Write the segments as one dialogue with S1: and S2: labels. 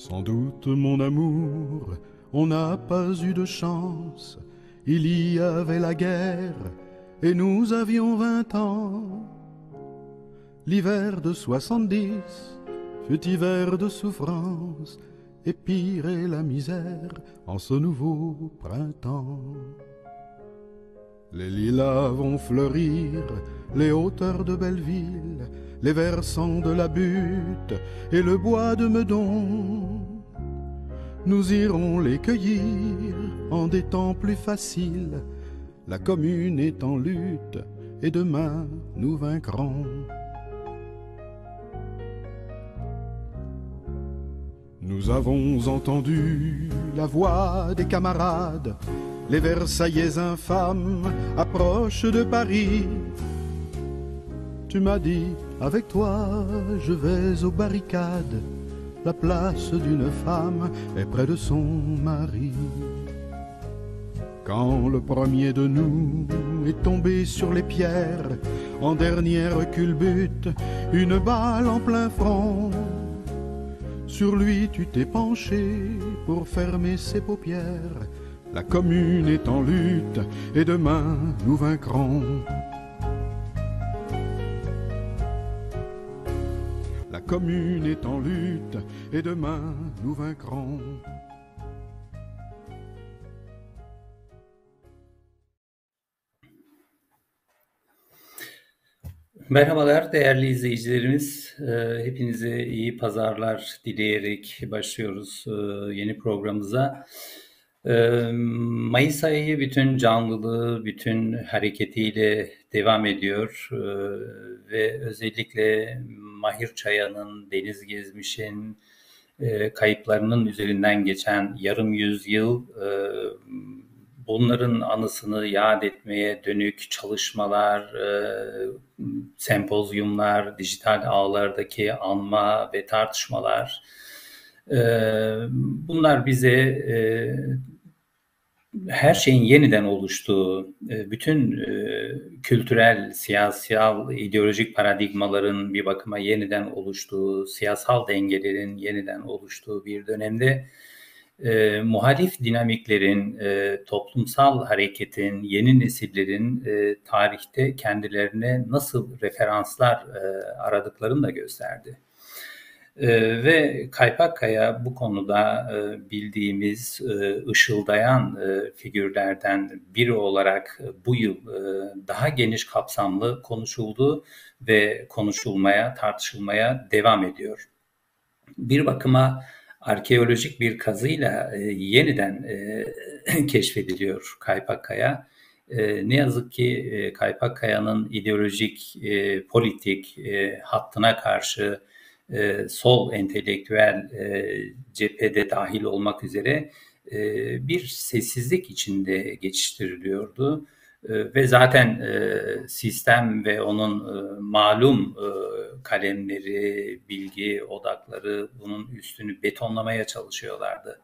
S1: Sans doute, mon amour, on n'a pas eu de chance. Il y avait la guerre et nous avions vingt ans. L'hiver de soixante-dix fut hiver de souffrance et pire est la misère en ce nouveau printemps. Les lilas vont fleurir, les hauteurs de Belleville, les versants de la butte et le bois de Meudon. Nous irons les cueillir en des temps plus faciles. La commune est en lutte et demain nous vaincrons. Nous avons entendu la voix des camarades, les Versaillais infâmes approchent de Paris. Tu m'as dit, avec toi, je vais aux barricades. La place d'une femme est près de son mari. Quand le premier de nous est tombé sur les pierres, en dernière culbute, une balle en plein front. Sur lui tu t'es penché pour fermer ses paupières. La commune est en lutte et demain nous vaincrons. La commune est en lutte et demain nous vaincrons.
S2: Merhabalar değerli izleyicilerimiz. Hepinize iyi pazarlar dileyerek başlıyoruz yeni programımıza. Mayıs ayı bütün canlılığı, bütün hareketiyle devam ediyor. Ve özellikle Mahir Çaya'nın, Deniz Gezmiş'in kayıplarının üzerinden geçen yarım yüzyıl bunların anısını yad etmeye dönük çalışmalar, sempozyumlar, dijital ağlardaki anma ve tartışmalar, bunlar bize her şeyin yeniden oluştuğu, e, bütün e, kültürel, siyasal, ideolojik paradigmaların bir bakıma yeniden oluştuğu, siyasal dengelerin yeniden oluştuğu bir dönemde e, muhalif dinamiklerin, e, toplumsal hareketin, yeni nesillerin e, tarihte kendilerine nasıl referanslar e, aradıklarını da gösterdi. E, ve Kaypakkaya bu konuda e, bildiğimiz e, ışıldayan e, figürlerden biri olarak bu yıl daha geniş kapsamlı konuşuldu ve konuşulmaya, tartışılmaya devam ediyor. Bir bakıma arkeolojik bir kazıyla yeniden keşfediliyor Kaypakkaya. Ne yazık ki Kaypakkaya'nın ideolojik, politik hattına karşı e, sol entelektüel e, cephede dahil olmak üzere e, bir sessizlik içinde geçiştiriliyordu. Ee, ve zaten e, sistem ve onun e, malum e, kalemleri, bilgi odakları bunun üstünü betonlamaya çalışıyorlardı.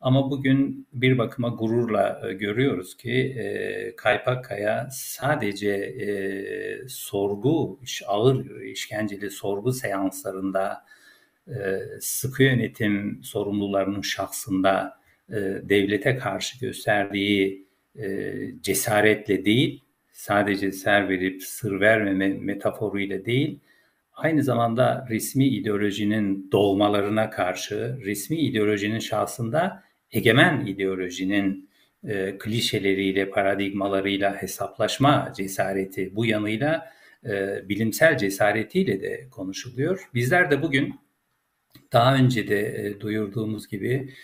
S2: Ama bugün bir bakıma gururla e, görüyoruz ki e, Kaypakkaya sadece e, sorgu, ağır işkenceli sorgu seanslarında e, sıkı yönetim sorumlularının şahsında e, devlete karşı gösterdiği e, cesaretle değil, sadece ser verip sır vermeme metaforuyla değil, aynı zamanda resmi ideolojinin doğmalarına karşı, resmi ideolojinin şahsında egemen ideolojinin e, klişeleriyle, paradigmalarıyla hesaplaşma cesareti bu yanıyla e, bilimsel cesaretiyle de konuşuluyor. Bizler de bugün daha önce de e, duyurduğumuz gibi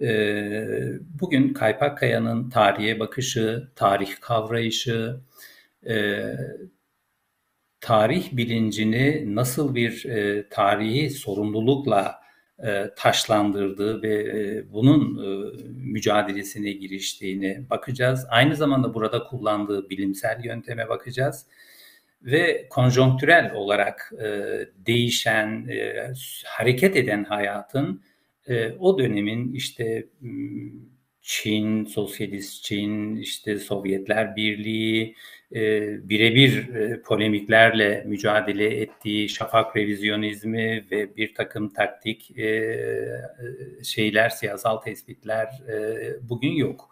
S2: ee, bugün Kaypakkaya'nın tarihe bakışı, tarih kavrayışı, e, tarih bilincini nasıl bir e, tarihi sorumlulukla e, taşlandırdığı ve bunun mücadelesine giriştiğini bakacağız. Aynı zamanda burada kullandığı bilimsel yönteme bakacağız ve konjonktürel olarak değişen, hareket eden hayatın e, o dönemin işte Çin, Sosyalist Çin, işte Sovyetler Birliği, e, birebir e, polemiklerle mücadele ettiği şafak revizyonizmi ve bir takım taktik e, şeyler, siyasal tespitler e, bugün yok.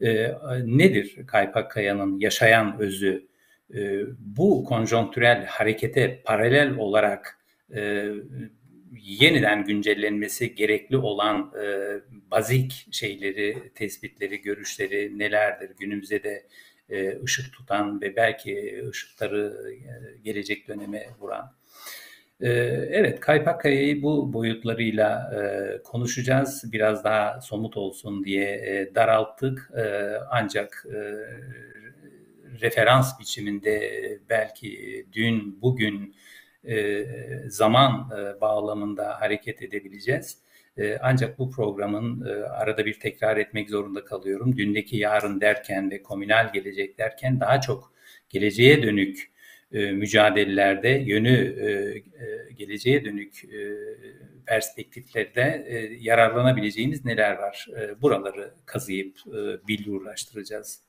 S2: E, nedir Kaypak Kaya'nın yaşayan özü? E, bu konjonktürel harekete paralel olarak e, yeniden güncellenmesi gerekli olan e, bazik şeyleri, tespitleri, görüşleri nelerdir? Günümüzde de e, ışık tutan ve belki ışıkları e, gelecek döneme vuran. E, evet, Kaypak Kaya'yı bu boyutlarıyla konuşacağız. Biraz daha somut olsun diye daralttık. Ancak referans biçiminde belki dün, bugün zaman bağlamında hareket edebileceğiz. E, ancak bu programın e, arada bir tekrar etmek zorunda kalıyorum. Dündeki yarın derken ve komünal gelecek derken daha çok geleceğe dönük e, mücadelelerde yönü e, geleceğe dönük perspektiflerde e, yararlanabileceğimiz neler var? Buraları kazıyıp e, billurlaştıracağız.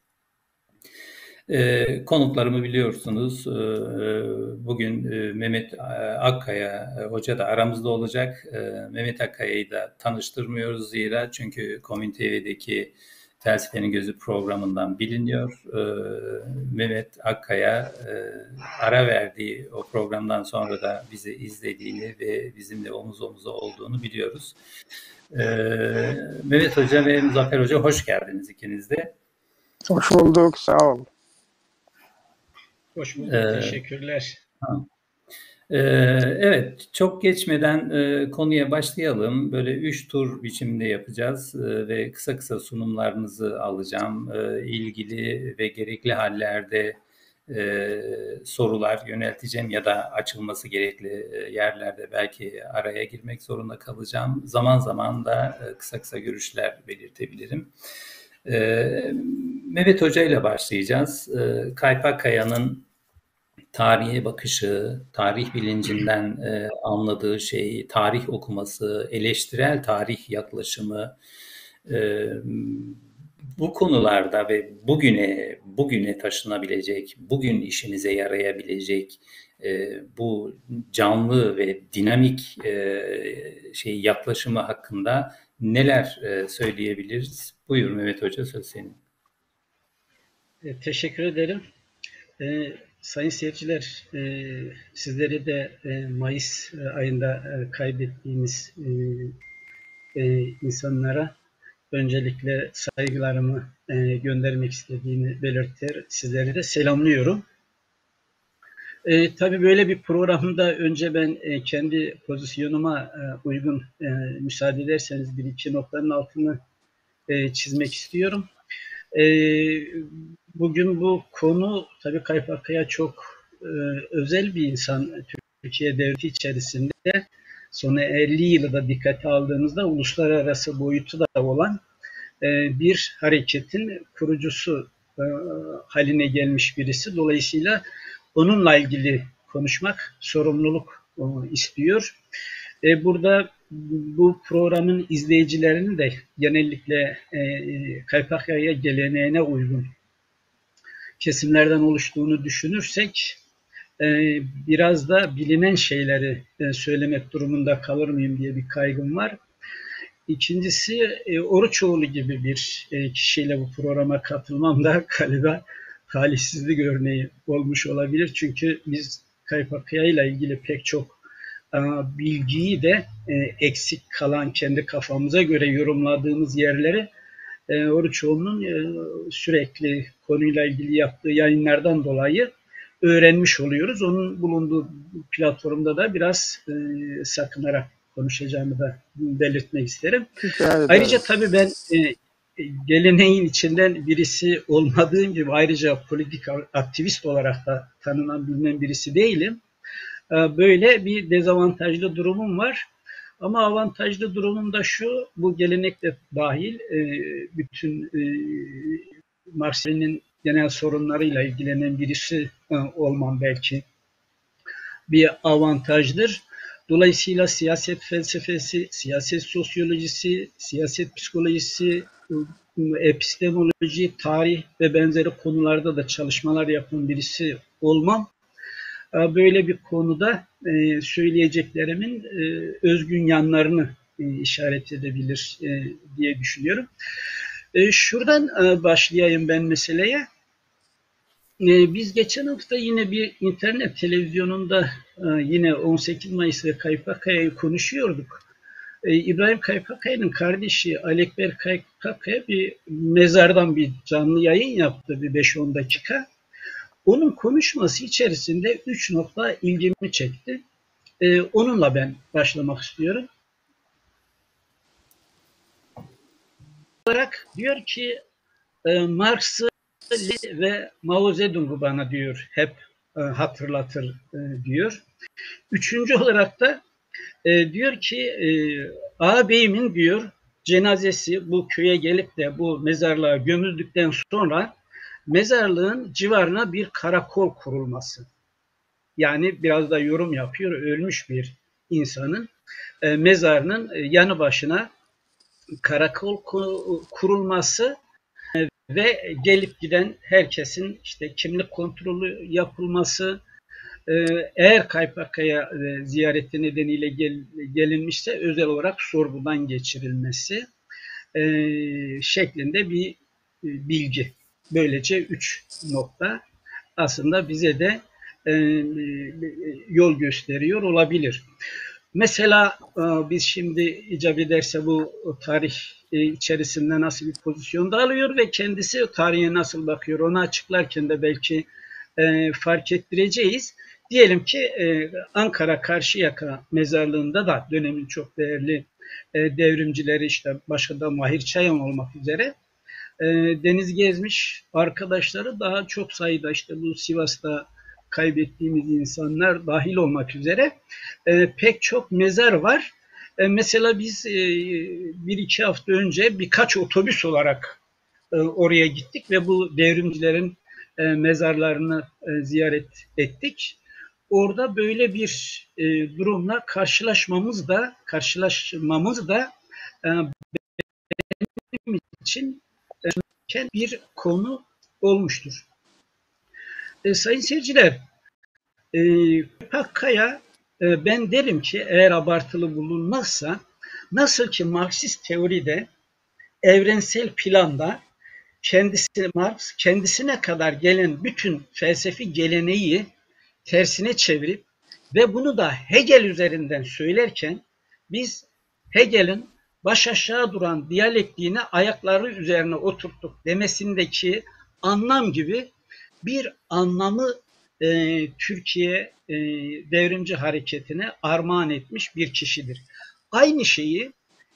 S2: E, konuklarımı biliyorsunuz. E, bugün e, Mehmet Akkaya e, hoca da aramızda olacak. E, Mehmet Akkaya'yı da tanıştırmıyoruz zira çünkü Komün TV'deki Felsefenin Gözü programından biliniyor. E, Mehmet Akkaya e, ara verdiği o programdan sonra da bizi izlediğini ve bizimle omuz omuza olduğunu biliyoruz. E, Mehmet Hoca ve Muzaffer Hoca hoş geldiniz ikiniz de.
S3: Hoş bulduk, sağ olun.
S4: Hoş bulduk. Ee, Teşekkürler.
S2: Ee, evet, çok geçmeden e, konuya başlayalım. Böyle üç tur biçimde yapacağız e, ve kısa kısa sunumlarınızı alacağım. E, ilgili ve gerekli hallerde e, sorular yönelteceğim ya da açılması gerekli e, yerlerde belki araya girmek zorunda kalacağım. Zaman zaman da e, kısa kısa görüşler belirtebilirim. E, Mehmet Hoca ile başlayacağız. E, Kaypak Kaya'nın tarihe bakışı, tarih bilincinden e, anladığı şey, tarih okuması, eleştirel tarih yaklaşımı e, bu konularda ve bugüne bugüne taşınabilecek, bugün işimize yarayabilecek e, bu canlı ve dinamik e, şey yaklaşımı hakkında neler e, söyleyebiliriz? Buyur Mehmet Hoca söz senin.
S4: E, teşekkür ederim. E, Sayın seyirciler, e, sizleri de e, Mayıs e, ayında e, kaybettiğimiz e, e, insanlara öncelikle saygılarımı e, göndermek istediğimi belirtir. Sizleri de selamlıyorum. E, tabii böyle bir programda önce ben e, kendi pozisyonuma e, uygun e, müsaade ederseniz bir iki noktanın altını e, çizmek istiyorum. E, bugün bu konu tabii Kaypak çok e, özel bir insan Türkiye devleti içerisinde. Son 50 yılı da dikkate aldığımızda uluslararası boyutu da olan e, bir hareketin kurucusu e, haline gelmiş birisi. Dolayısıyla onunla ilgili konuşmak sorumluluk istiyor. E, burada bu programın izleyicilerinin de genellikle e, Kaypakya'ya geleneğine uygun kesimlerden oluştuğunu düşünürsek e, biraz da bilinen şeyleri e, söylemek durumunda kalır mıyım diye bir kaygım var. İkincisi e, Oruçoğlu gibi bir e, kişiyle bu programa katılmam da galiba talihsizlik örneği olmuş olabilir. Çünkü biz Kaypakya ile ilgili pek çok bilgiyi de e, eksik kalan kendi kafamıza göre yorumladığımız yerleri e, Oruçoğlu'nun e, sürekli konuyla ilgili yaptığı yayınlardan dolayı öğrenmiş oluyoruz. Onun bulunduğu platformda da biraz sakınarak konuşacağımı da belirtmek isterim. Evet, Ayrıca tabii ben geleneğin içinden birisi olmadığım gibi ayrıca politik aktivist olarak da tanınan bilinen birisi değilim. E, böyle bir dezavantajlı durumum var. Ama avantajlı durumum da şu, bu gelenek de dahil e, bütün e, Marsilya'nın genel sorunlarıyla ilgilenen birisi e, olmam belki bir avantajdır. Dolayısıyla siyaset felsefesi, siyaset sosyolojisi, siyaset psikolojisi, epistemoloji, tarih ve benzeri konularda da çalışmalar yapan birisi olmam. E, böyle bir konuda e, söyleyeceklerimin e, özgün yanlarını işaret edebilir diye düşünüyorum. Şuradan başlayayım ben meseleye. Biz geçen hafta yine bir internet televizyonunda yine 18 Mayıs ve Kaypakaya'yı konuşuyorduk. İbrahim Kaypakaya'nın kardeşi Alekber Kaypakaya bir mezardan bir canlı yayın yaptı bir 5-10 dakika. Onun konuşması içerisinde üç nokta ilgimi çekti. Ee, onunla ben başlamak istiyorum. olarak diyor ki e, Marx'ı ve Mao Zedong'u bana diyor hep e, hatırlatır e, diyor. Üçüncü olarak da e, diyor ki e, ağabeyimin diyor cenazesi bu köye gelip de bu mezarlığa gömüldükten sonra mezarlığın civarına bir karakol kurulması. Yani biraz da yorum yapıyor ölmüş bir insanın e, mezarının e, yanı başına karakol kurulması e, ve gelip giden herkesin işte kimlik kontrolü yapılması, e, eğer Kaypakaya ziyareti nedeniyle gel, gelinmişse özel olarak sorgudan geçirilmesi şeklinde bir bilgi. Böylece üç nokta aslında bize de yol gösteriyor olabilir. Mesela e, biz şimdi icap ederse bu tarih e, içerisinde nasıl bir pozisyonda alıyor ve kendisi tarihe nasıl bakıyor onu açıklarken de belki e, fark ettireceğiz. Diyelim ki Ankara Karşıyaka mezarlığında da dönemin çok değerli devrimcileri işte başka da Mahir Çayan olmak üzere deniz gezmiş arkadaşları daha çok sayıda işte bu Sivas'ta kaybettiğimiz insanlar dahil olmak üzere e, pek çok mezar var. E, mesela biz e, bir iki hafta önce birkaç otobüs olarak e, oraya gittik ve bu devrimcilerin e, mezarlarını e, ziyaret ettik. Orada böyle bir e, durumla karşılaşmamız da karşılaşmamız da e, benim için e, bir konu olmuştur. E, sayın seyirciler, e, Pakkaya e, ben derim ki eğer abartılı bulunmazsa nasıl ki Marksist teoride evrensel planda kendisi Marx kendisine kadar gelen bütün felsefi geleneği tersine çevirip ve bunu da Hegel üzerinden söylerken biz Hegel'in baş aşağı duran diyalektiğini ayakları üzerine oturttuk demesindeki anlam gibi bir anlamı e, Türkiye e, devrimci hareketine armağan etmiş bir kişidir. Aynı şeyi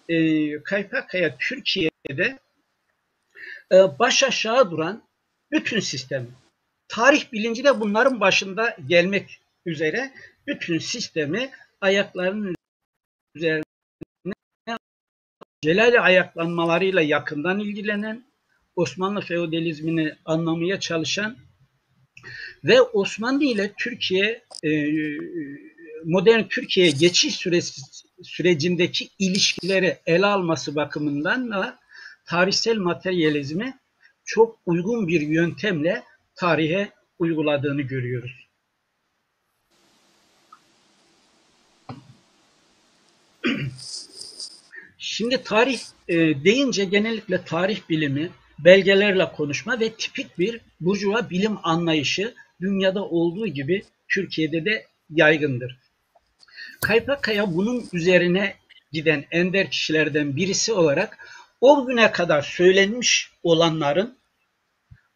S4: e, Kaypakaya Türkiye'de e, baş aşağı duran bütün sistem, tarih bilinci de bunların başında gelmek üzere bütün sistemi ayaklarının üzerine Celali ayaklanmalarıyla yakından ilgilenen, Osmanlı feodalizmini anlamaya çalışan ve Osmanlı ile Türkiye e, modern Türkiye'ye geçiş süresi, sürecindeki ilişkileri ele alması bakımından da tarihsel materyalizmi çok uygun bir yöntemle tarihe uyguladığını görüyoruz. Şimdi tarih e, deyince genellikle tarih bilimi, belgelerle konuşma ve tipik bir burjuva bilim anlayışı dünyada olduğu gibi Türkiye'de de yaygındır. Kaypakaya bunun üzerine giden ender kişilerden birisi olarak o güne kadar söylenmiş olanların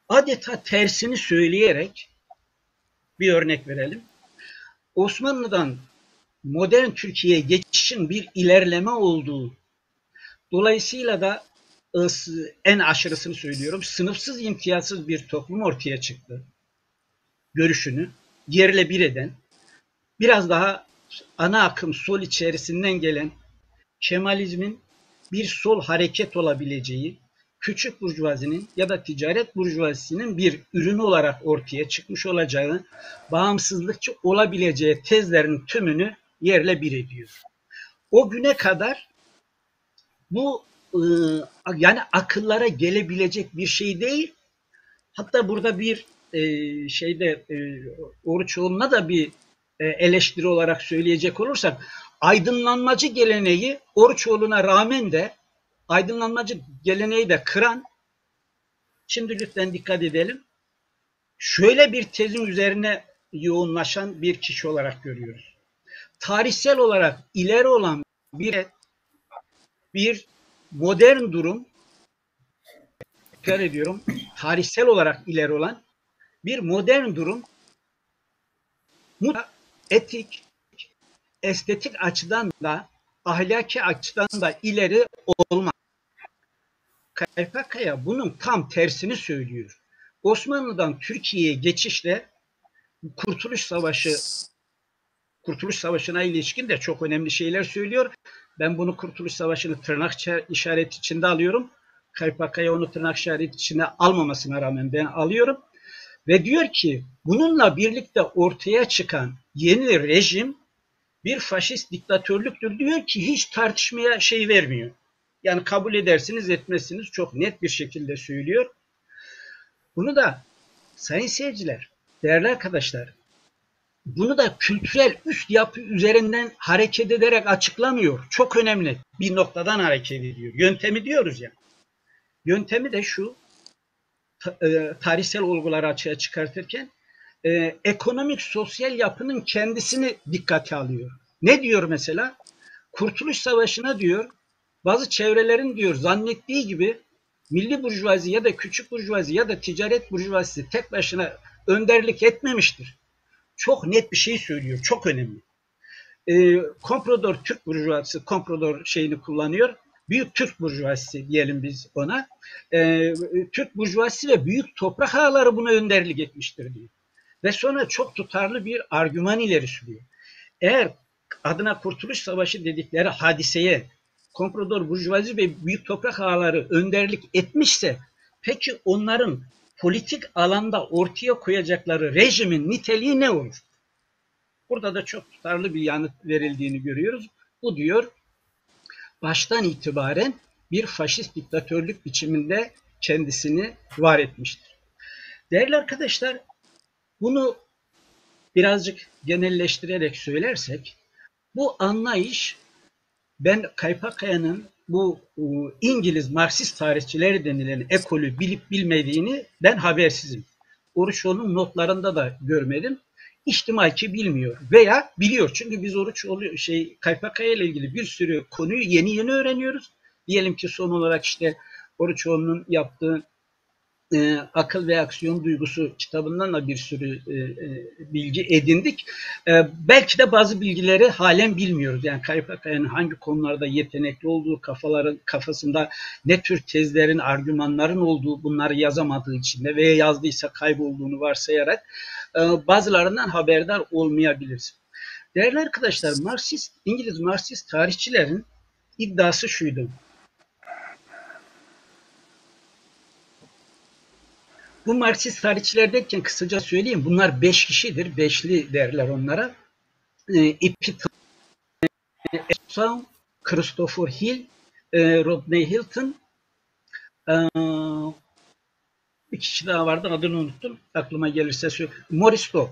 S4: adeta tersini söyleyerek bir örnek verelim. Osmanlı'dan modern Türkiye'ye geçişin bir ilerleme olduğu dolayısıyla da en aşırısını söylüyorum sınıfsız imtiyazsız bir toplum ortaya çıktı görüşünü yerle bir eden, biraz daha ana akım sol içerisinden gelen Kemalizmin bir sol hareket olabileceği, küçük burjuvazinin ya da ticaret burjuvazisinin bir ürünü olarak ortaya çıkmış olacağı, bağımsızlıkçı olabileceği tezlerin tümünü yerle bir ediyor. O güne kadar bu e, yani akıllara gelebilecek bir şey değil. Hatta burada bir e, şeyde e, Oruçoğlu'na da bir eleştiri olarak söyleyecek olursak aydınlanmacı geleneği Oruçoğlu'na rağmen de aydınlanmacı geleneği de kıran şimdi lütfen dikkat edelim. Şöyle bir tezin üzerine yoğunlaşan bir kişi olarak görüyoruz. Tarihsel olarak ileri olan bir bir modern durum tekrar ediyorum tarihsel olarak ileri olan bir modern durum etik, estetik açıdan da ahlaki açıdan da ileri olmaz. Kaypakaya bunun tam tersini söylüyor. Osmanlı'dan Türkiye'ye geçişle Kurtuluş Savaşı Kurtuluş Savaşı'na ilişkin de çok önemli şeyler söylüyor. Ben bunu Kurtuluş Savaşı'nı tırnak işareti içinde alıyorum. Kaypakaya onu tırnak işareti içinde almamasına rağmen ben alıyorum. Ve diyor ki bununla birlikte ortaya çıkan yeni rejim bir faşist diktatörlüktür diyor ki hiç tartışmaya şey vermiyor. Yani kabul edersiniz etmezsiniz çok net bir şekilde söylüyor. Bunu da sayın seyirciler, değerli arkadaşlar bunu da kültürel üst yapı üzerinden hareket ederek açıklamıyor. Çok önemli bir noktadan hareket ediyor. Yöntemi diyoruz ya. Yöntemi de şu, e, tarihsel olguları açığa çıkartırken e, ekonomik sosyal yapının kendisini dikkate alıyor. Ne diyor mesela? Kurtuluş Savaşı'na diyor, bazı çevrelerin diyor zannettiği gibi milli burjuvazi ya da küçük burjuvazi ya da ticaret burjuvazisi tek başına önderlik etmemiştir. Çok net bir şey söylüyor, çok önemli. E, komprador Türk burjuvazisi komprador şeyini kullanıyor. Büyük Türk burjuvazisi diyelim biz ona. E, Türk burjuvazisi ve büyük toprak ağları buna önderlik etmiştir diyor. Ve sonra çok tutarlı bir argüman ileri sürüyor. Eğer adına Kurtuluş Savaşı dedikleri hadiseye komprador burjuvazi ve büyük toprak ağları önderlik etmişse peki onların politik alanda ortaya koyacakları rejimin niteliği ne olur? Burada da çok tutarlı bir yanıt verildiğini görüyoruz. Bu diyor baştan itibaren bir faşist diktatörlük biçiminde kendisini var etmiştir. Değerli arkadaşlar, bunu birazcık genelleştirerek söylersek, bu anlayış ben Kaypakaya'nın bu e, İngiliz Marksist tarihçileri denilen ekolü bilip bilmediğini ben habersizim. Oruçoğlu'nun notlarında da görmedim. İhtimal ki bilmiyor veya biliyor. Çünkü biz Oruçoğlu şey Kaypakaya ile ilgili bir sürü konuyu yeni yeni öğreniyoruz. Diyelim ki son olarak işte Oruçoğlu'nun yaptığı e, Akıl ve Aksiyon Duygusu kitabından da bir sürü e, e, bilgi edindik. E, belki de bazı bilgileri halen bilmiyoruz. Yani Kaypakaya'nın hangi konularda yetenekli olduğu, kafaların kafasında ne tür tezlerin, argümanların olduğu bunları yazamadığı için de veya yazdıysa kaybolduğunu varsayarak e, bazılarından haberdar olmayabiliriz. Değerli arkadaşlar, Marksist, İngiliz Marksist tarihçilerin iddiası şuydu. Bu Marksist tarihçiler derken kısaca söyleyeyim. Bunlar beş kişidir. Beşli derler onlara. E, Epitaph, Christopher Hill, e, Rodney Hilton, e, bir kişi daha vardı adını unuttum. Aklıma gelirse söyleyeyim. Morris Doe.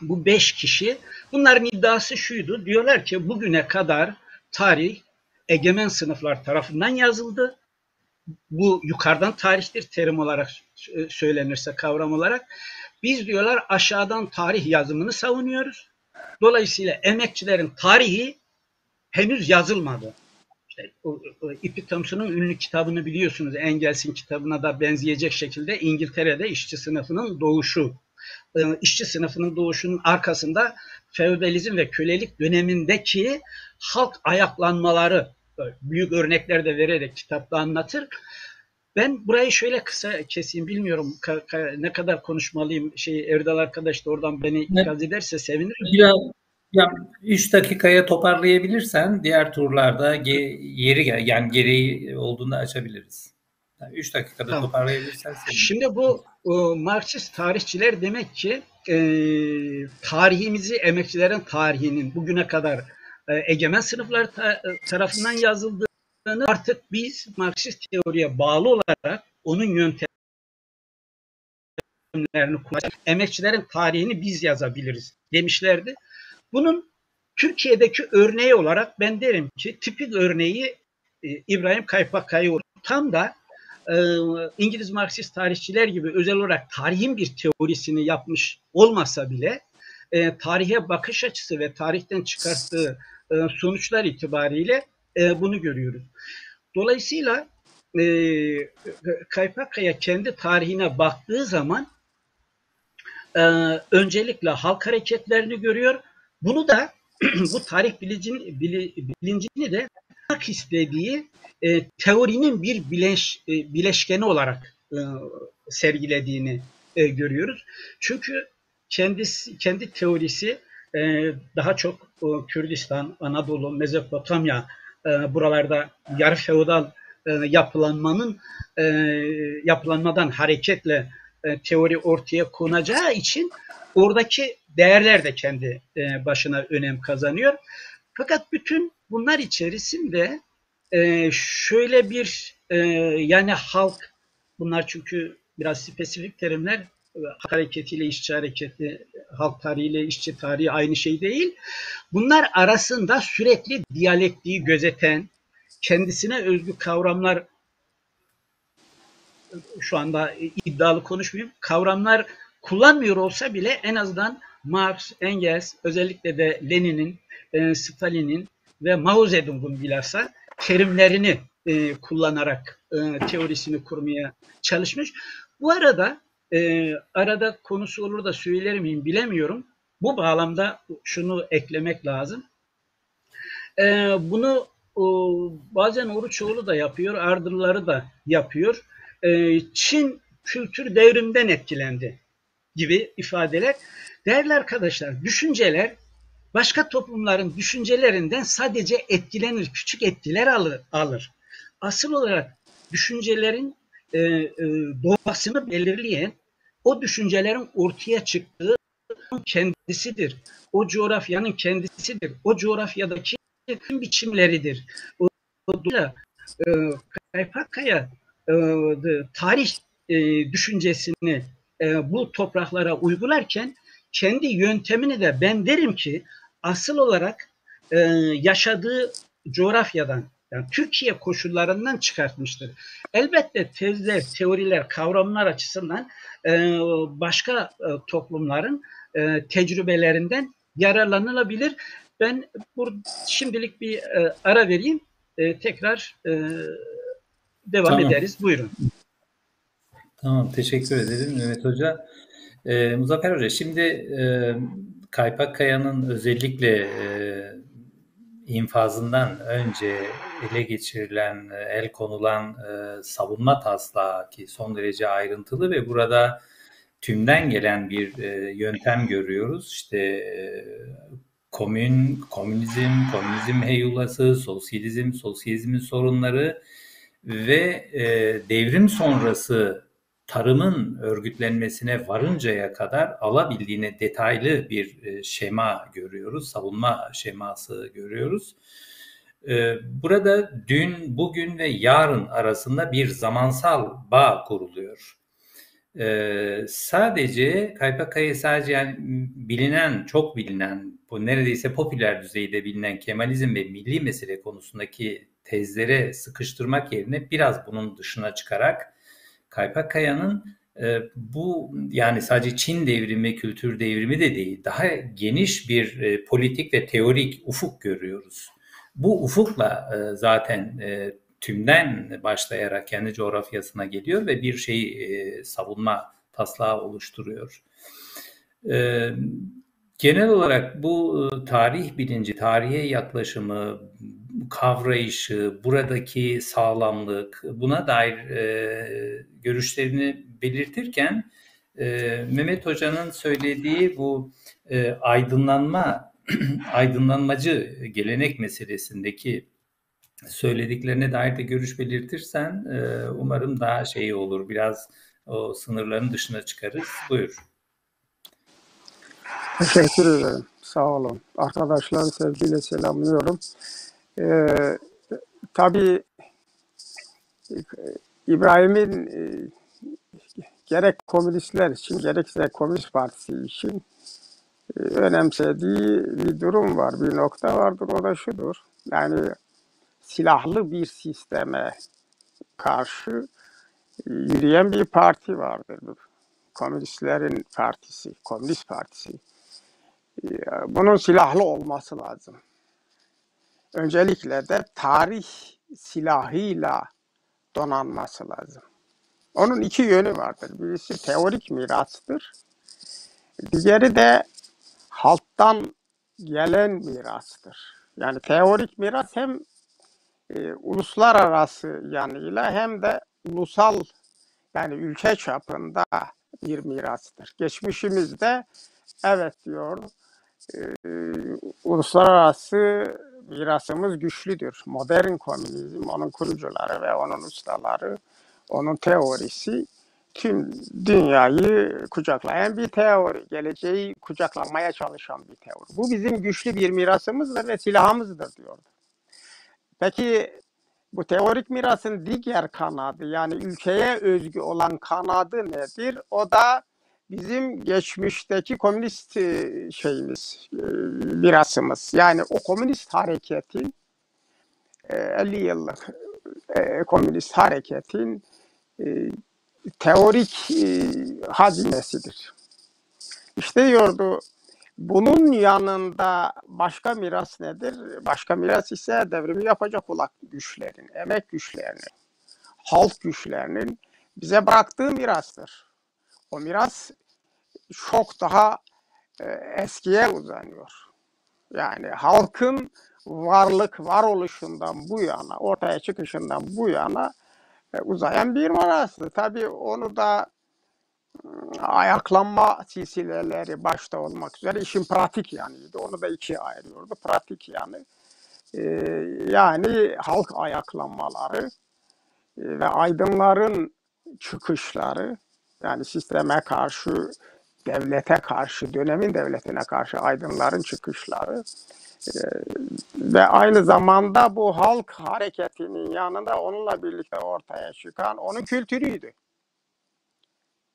S4: Bu beş kişi. Bunların iddiası şuydu. Diyorlar ki bugüne kadar tarih egemen sınıflar tarafından yazıldı bu yukarıdan tarihtir terim olarak söylenirse kavram olarak. Biz diyorlar aşağıdan tarih yazımını savunuyoruz. Dolayısıyla emekçilerin tarihi henüz yazılmadı. İşte, o, o, İpi Thompson'un ünlü kitabını biliyorsunuz. Engels'in kitabına da benzeyecek şekilde İngiltere'de işçi sınıfının doğuşu. Ee, işçi sınıfının doğuşunun arkasında feodalizm ve kölelik dönemindeki halk ayaklanmaları büyük örnekler de vererek kitapta anlatır. Ben burayı şöyle kısa keseyim bilmiyorum ka, ka, ne kadar konuşmalıyım. Şey Erdal arkadaş da oradan beni ikaz ederse sevinirim.
S2: Biraz ya 3 dakikaya toparlayabilirsen diğer turlarda ge, yeri yani gereği olduğunda açabiliriz. 3 yani dakikada tamam. toparlayabilirsen sevinirim.
S4: Şimdi bu o, Marksist tarihçiler demek ki e, tarihimizi emekçilerin tarihinin bugüne kadar e, egemen sınıflar ta, tarafından yazıldığı artık biz Marksist teoriye bağlı olarak onun yöntemlerini kullanacak. Emekçilerin tarihini biz yazabiliriz demişlerdi. Bunun Türkiye'deki örneği olarak ben derim ki tipik örneği e, İbrahim Kaypakkaya tam da e, İngiliz Marksist tarihçiler gibi özel olarak tarihin bir teorisini yapmış olmasa bile e, tarihe bakış açısı ve tarihten çıkarttığı e, sonuçlar itibariyle e, bunu görüyoruz. Dolayısıyla e, Kaypakkaya kendi tarihine baktığı zaman e, öncelikle halk hareketlerini görüyor. Bunu da bu tarih bilincini, bilincini de yapmak istediği e, teorinin bir bileş, e, bileşkeni olarak e, sergilediğini e, görüyoruz. Çünkü kendisi kendi teorisi e, daha çok e, Kürdistan, Anadolu, Mezopotamya e, buralarda yarı feodal e, yapılanmanın e, yapılanmadan hareketle e, teori ortaya konacağı için oradaki değerler de kendi e, başına önem kazanıyor. Fakat bütün bunlar içerisinde e, şöyle bir e, yani halk bunlar çünkü biraz spesifik terimler halk hareketiyle işçi hareketi, halk tarihiyle işçi tarihi aynı şey değil. Bunlar arasında sürekli diyalektiği gözeten, kendisine özgü kavramlar şu anda iddialı konuşmayayım. Kavramlar kullanmıyor olsa bile en azından Marx, Engels, özellikle de Lenin'in, e, Stalin'in ve Mao Zedong'un bilhassa terimlerini e, kullanarak e, teorisini kurmaya çalışmış. Bu arada e, arada konusu olur da söyler miyim bilemiyorum. Bu bağlamda şunu eklemek lazım. E, bunu o, bazen Oruçoğlu da yapıyor, Ardırları da yapıyor. E, Çin kültür devrimden etkilendi gibi ifadeler. Değerli arkadaşlar, düşünceler başka toplumların düşüncelerinden sadece etkilenir, küçük etkiler alır. alır. Asıl olarak düşüncelerin e, e, doğasını belirleyen o düşüncelerin ortaya çıktığı kendisidir. O coğrafyanın kendisidir. O coğrafyadaki biçimleridir. O, dolayısıyla e, Kaypakkaya e, tarih e, düşüncesini e, bu topraklara uygularken kendi yöntemini de ben derim ki asıl olarak e, yaşadığı coğrafyadan yani Türkiye koşullarından çıkartmıştır. Elbette tezler, teoriler, kavramlar açısından e, başka e, toplumların e, tecrübelerinden yararlanılabilir. Ben burada şimdilik bir e, ara vereyim. E, tekrar e, devam tamam. ederiz. Buyurun.
S2: Tamam, teşekkür ederim Mehmet Hoca. E, Muzaffer Hoca, şimdi e, Kaypak Kaya'nın özellikle e, infazından önce ele geçirilen, el konulan e, savunma taslağı ki son derece ayrıntılı ve burada tümden gelen bir e, yöntem görüyoruz. İşte e, komün, komünizm, komünizm heyulası, sosyalizm, sosyalizmin sorunları ve e, devrim sonrası tarımın örgütlenmesine varıncaya kadar alabildiğine detaylı bir e, şema görüyoruz, savunma şeması görüyoruz. E, burada dün, bugün ve yarın arasında bir zamansal bağ kuruluyor. E, sadece Kaypakaya sadece yani bilinen, çok bilinen, bu neredeyse popüler düzeyde bilinen Kemalizm ve milli mesele konusundaki tezlere sıkıştırmak yerine biraz bunun dışına çıkarak Kaypakkaya'nın e, bu yani sadece Çin devrimi, kültür devrimi de değil, daha geniş bir e, politik ve teorik ufuk görüyoruz. Bu ufukla e, zaten e, tümden başlayarak kendi coğrafyasına geliyor ve bir şey e, savunma taslağı oluşturuyor. E, genel olarak bu e, tarih bilinci, tarihe yaklaşımı, kavrayışı, buradaki sağlamlık, buna dair e, görüşlerini belirtirken e, Mehmet Hoca'nın söylediği bu e, aydınlanma, aydınlanmacı gelenek meselesindeki söylediklerine dair de görüş belirtirsen e, umarım daha şey olur, biraz o sınırların dışına çıkarız. Buyur.
S3: Teşekkür ederim. Sağ olun. Arkadaşlar sevgiyle selamlıyorum. Ee, tabii İbrahim'in e, gerek komünistler için gerekse Komünist Partisi için e, önemsediği bir durum var, bir nokta vardır. O da şudur. Yani silahlı bir sisteme karşı e, yürüyen bir parti vardır. Bu Komünistlerin partisi, Komünist Partisi. E, Bunun silahlı olması lazım. Öncelikle de tarih silahıyla donanması lazım. Onun iki yönü vardır. Birisi teorik mirastır. Diğeri de halktan gelen mirastır. Yani teorik miras hem e, uluslararası yanıyla hem de ulusal yani ülke çapında bir mirastır. Geçmişimizde evet diyor e, uluslararası mirasımız güçlüdür. Modern komünizm, onun kurucuları ve onun ustaları, onun teorisi tüm dünyayı kucaklayan bir teori. Geleceği kucaklamaya çalışan bir teori. Bu bizim güçlü bir mirasımızdır ve silahımızdır diyordu. Peki bu teorik mirasın diğer kanadı yani ülkeye özgü olan kanadı nedir? O da bizim geçmişteki komünist e, şeyimiz, e, mirasımız. Yani o komünist hareketin e, 50 yıllık e, komünist hareketin teorik hazinesidir. İşte diyordu bunun yanında başka miras nedir? Başka miras ise devrimi yapacak olan güçlerin, emek güçlerinin, halk güçlerinin bize bıraktığı mirastır. O miras çok daha e, eskiye uzanıyor. Yani halkın varlık, varoluşundan bu yana, ortaya çıkışından bu yana e, uzayan bir mirastı. Tabii onu da ayaklanma silsileleri başta olmak üzere işin pratik yanıydı. Onu da ikiye ayırıyordu. Pratik yanı e, yani halk ayaklanmaları e, ve aydınların çıkışları yani sisteme karşı, devlete karşı, dönemin devletine karşı aydınların çıkışları e, ve aynı zamanda bu halk hareketinin yanında onunla birlikte ortaya çıkan onun kültürüydü.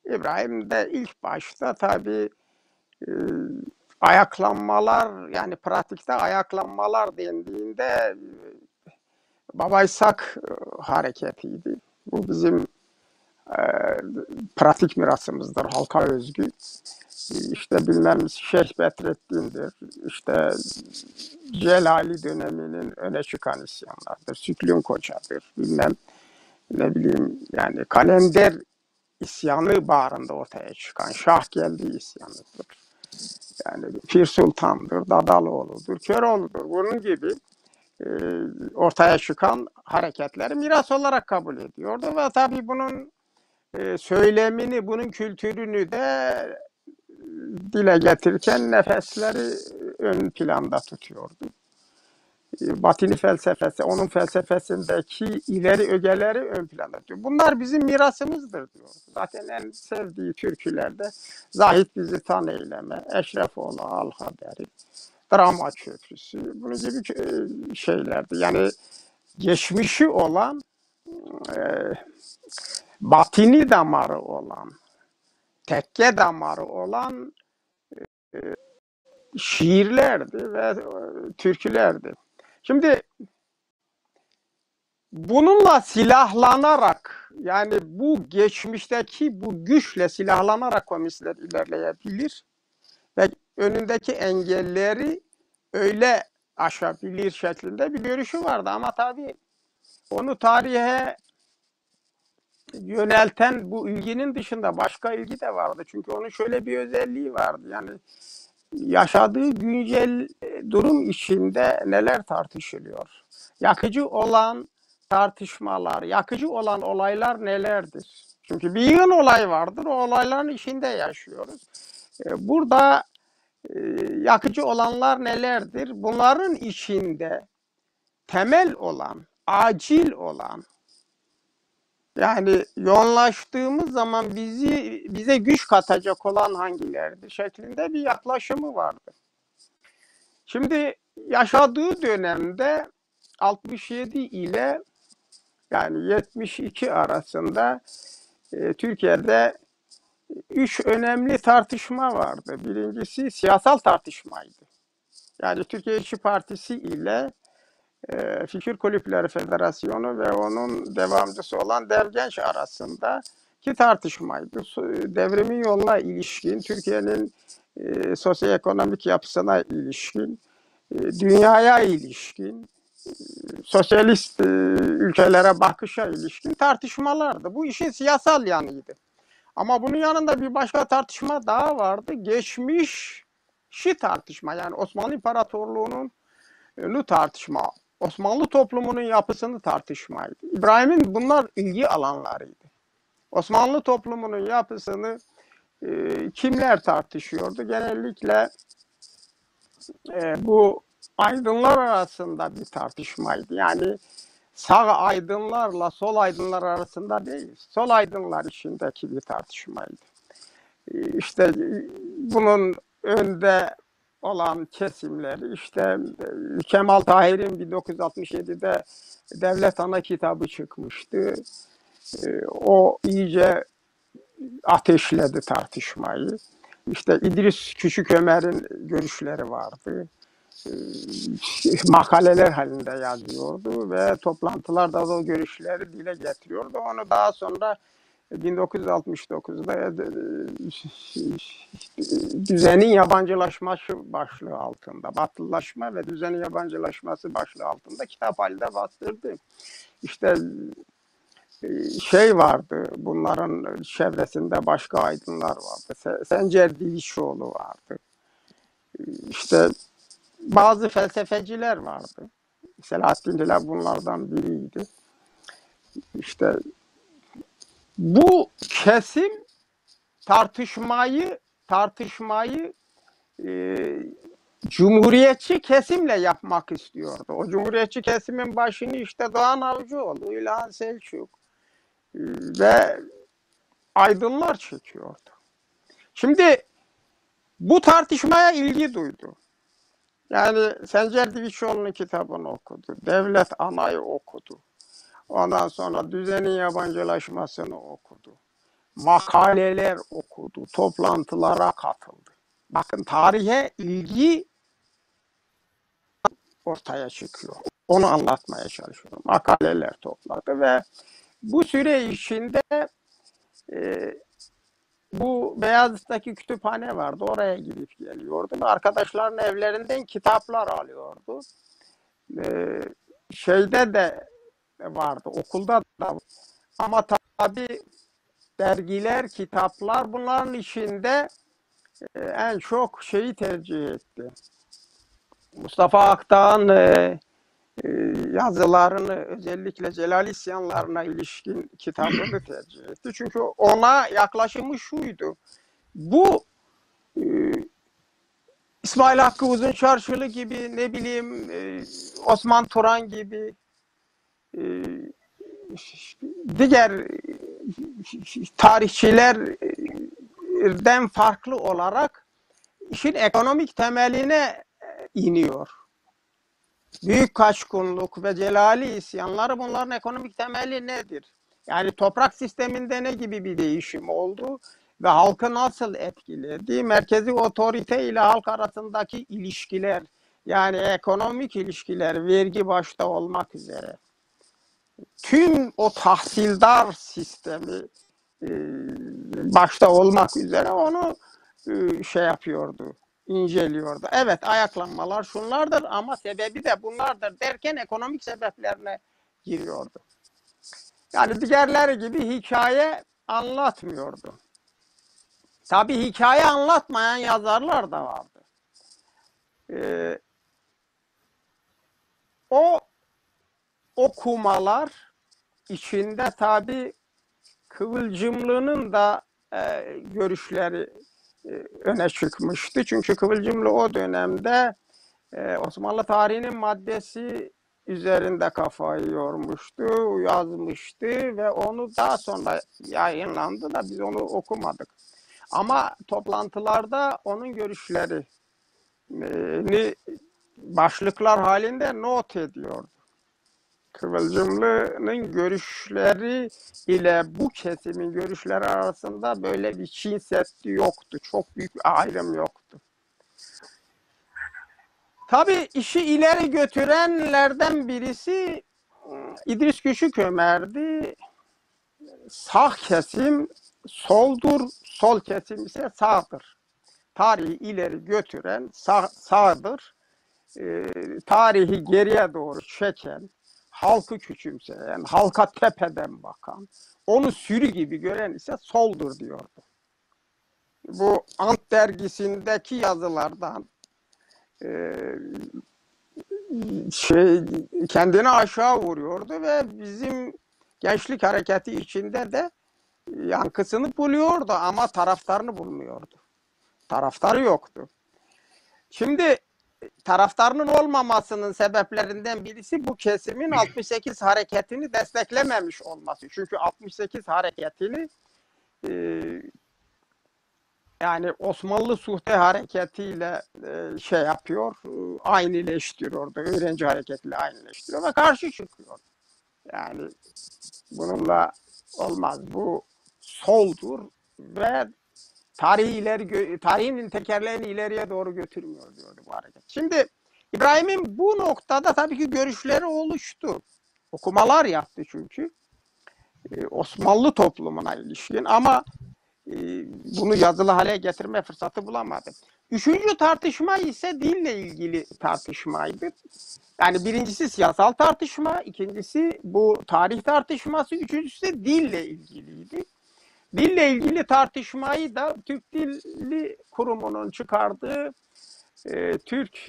S3: İbrahim de ilk başta tabii e, ayaklanmalar yani pratikte ayaklanmalar dendiğinde e, Baba İshak e, hareketiydi. Bu bizim e, pratik mirasımızdır, halka özgü. İşte bilmem Şeyh Bedrettin'dir, işte Celali döneminin öne çıkan isyanlardır, Süklüm Koça'dır, bilmem ne bileyim yani kalender isyanı bağrında ortaya çıkan Şah geldi isyanıdır. Yani Pir Sultan'dır, Dadaloğlu'dur, Köroğlu'dur. Bunun gibi e, ortaya çıkan hareketleri miras olarak kabul ediyordu ve tabii bunun e, söylemini, bunun kültürünü de dile getirirken nefesleri ön planda tutuyordu. Batini felsefesi, onun felsefesindeki ileri ögeleri ön planda tutuyor. Bunlar bizim mirasımızdır diyor. Zaten en sevdiği türkülerde Zahit bizi tan eyleme, Eşrefoğlu al haberi, Drama köprüsü, bunun gibi şeylerdi. Yani geçmişi olan, e, batini damarı olan, tekke damarı olan e, şiirlerdi ve e, türkülerdi. Şimdi bununla silahlanarak yani bu geçmişteki bu güçle silahlanarak komünistler ilerleyebilir ve önündeki engelleri öyle aşabilir şeklinde bir görüşü vardı ama tabii onu tarihe yönelten bu ilginin dışında başka ilgi de vardı. Çünkü onun şöyle bir özelliği vardı. Yani yaşadığı güncel e, durum içinde neler tartışılıyor? Yakıcı olan tartışmalar, yakıcı olan olaylar nelerdir? Çünkü bir yığın olay vardır, o olayların içinde yaşıyoruz. E, burada e, yakıcı olanlar nelerdir? Bunların içinde temel olan, acil olan, yani yoğunlaştığımız zaman bizi bize güç katacak olan hangilerdir şeklinde bir yaklaşımı vardı. Şimdi yaşadığı dönemde 67 ile yani 72 arasında e, Türkiye'de üç önemli tartışma vardı. Birincisi siyasal tartışmaydı. Yani Türkiye İşçi Partisi ile e, Fikir Kulüpleri Federasyonu ve onun devamcısı olan Dergenç arasında ki tartışmaydı. Devrimin yoluna ilişkin, Türkiye'nin e, sosyoekonomik yapısına ilişkin, e, dünyaya ilişkin, e, sosyalist e, ülkelere bakışa ilişkin tartışmalardı. Bu işin siyasal yanıydı. Ama bunun yanında bir başka tartışma daha vardı. Geçmişi tartışma yani Osmanlı İmparatorluğu'nun nu tartışma. Osmanlı toplumunun yapısını tartışmaydı. İbrahim'in bunlar ilgi alanlarıydı. Osmanlı toplumunun yapısını e, kimler tartışıyordu? Genellikle e, bu aydınlar arasında bir tartışmaydı. Yani sağ aydınlarla sol aydınlar arasında değil, sol aydınlar içindeki bir tartışmaydı. İşte bunun önde olan kesimleri işte Kemal Tahir'in 1967'de Devlet Ana kitabı çıkmıştı. O iyice ateşledi tartışmayı. İşte İdris Küçük Ömer'in görüşleri vardı. Ee, makaleler halinde yazıyordu ve toplantılarda da o görüşleri dile getiriyordu. Onu daha sonra 1969'da e, düzenin yabancılaşması başlığı altında, batılılaşma ve düzenin yabancılaşması başlığı altında kitap halinde bastırdı. İşte e, şey vardı, bunların çevresinde başka aydınlar vardı. Sencer Divişoğlu vardı. İşte bazı felsefeciler vardı. Selahattin Dila bunlardan biriydi. İşte bu kesim tartışmayı tartışmayı e, cumhuriyetçi kesimle yapmak istiyordu. O cumhuriyetçi kesimin başını işte Doğan Avcıoğlu, İlhan Selçuk e, ve aydınlar çekiyordu. Şimdi bu tartışmaya ilgi duydu. Yani Sencer Divişoğlu'nun kitabını okudu. Devlet Ana'yı okudu. Ondan sonra düzenin yabancılaşmasını okudu. Makaleler okudu. Toplantılara katıldı. Bakın tarihe ilgi ortaya çıkıyor. Onu anlatmaya çalışıyorum. Makaleler topladı ve bu süre içinde e, bu Beyazıt'taki kütüphane vardı. Oraya gidip geliyordu. Arkadaşların evlerinden kitaplar alıyordu. Ee, şeyde de vardı, okulda da ama tabii dergiler, kitaplar bunların içinde e, en çok şeyi tercih etti. Mustafa Akdağ'ın e, e, yazılarını özellikle Celal isyanlarına ilişkin kitabını tercih etti. Çünkü ona yaklaşımı şuydu. Bu İsmail Hakkı Uzun Çarşılı gibi ne bileyim e, Osman Turan gibi diğer tarihçilerden farklı olarak işin ekonomik temeline iniyor. Büyük kaçkunluk ve celali isyanları bunların ekonomik temeli nedir? Yani toprak sisteminde ne gibi bir değişim oldu ve halkı nasıl etkiledi? Merkezi otorite ile halk arasındaki ilişkiler yani ekonomik ilişkiler vergi başta olmak üzere tüm o tahsildar sistemi e, başta olmak üzere onu e, şey yapıyordu inceliyordu. Evet ayaklanmalar şunlardır ama sebebi de bunlardır derken ekonomik sebeplerine giriyordu. Yani diğerleri gibi hikaye anlatmıyordu. Tabi hikaye anlatmayan yazarlar da vardı. Ee, o okumalar içinde tabi Kıvılcımlı'nın da e, görüşleri e, öne çıkmıştı. Çünkü Kıvılcımlı o dönemde e, Osmanlı tarihinin maddesi üzerinde kafayı yormuştu, yazmıştı ve onu daha sonra yayınlandı da biz onu okumadık. Ama toplantılarda onun görüşleri başlıklar halinde not ediyordu. Kıvılcımlı'nın görüşleri ile bu kesimin görüşleri arasında böyle bir Çin Seddi yoktu. Çok büyük bir ayrım yoktu. Tabii işi ileri götürenlerden birisi ıı, İdris Küçük Ömer'di. Sağ kesim soldur, sol kesim ise sağdır. Tarihi ileri götüren sağ, sağdır. Ee, tarihi geriye doğru çeken, halkı küçümseyen, halka tepeden bakan, onu sürü gibi gören ise soldur diyordu. Bu Ant dergisindeki yazılardan e, şey kendini aşağı vuruyordu ve bizim gençlik hareketi içinde de yankısını buluyordu ama taraftarını bulmuyordu. Taraftarı yoktu. Şimdi taraftarının olmamasının sebeplerinden birisi bu kesimin 68 hareketini desteklememiş olması. Çünkü 68 hareketini e, yani Osmanlı Suhte hareketiyle e, şey yapıyor, e, aynıleştiriyordu. Öğrenci hareketiyle aynıleştiriyor ve karşı çıkıyor. Yani bununla olmaz. Bu soldur ve tarihi ileri tarihin tekerleğini ileriye doğru götürmüyor diyordu bu hareket. Şimdi İbrahim'in bu noktada tabii ki görüşleri oluştu. Okumalar yaptı çünkü. Ee, Osmanlı toplumuna ilişkin ama e, bunu yazılı hale getirme fırsatı bulamadı. Üçüncü tartışma ise dille ilgili tartışmaydı. Yani birincisi siyasal tartışma, ikincisi bu tarih tartışması, üçüncüsü de dille ilgiliydi. Dille ilgili tartışmayı da Türk Dilli Kurumu'nun çıkardığı e, Türk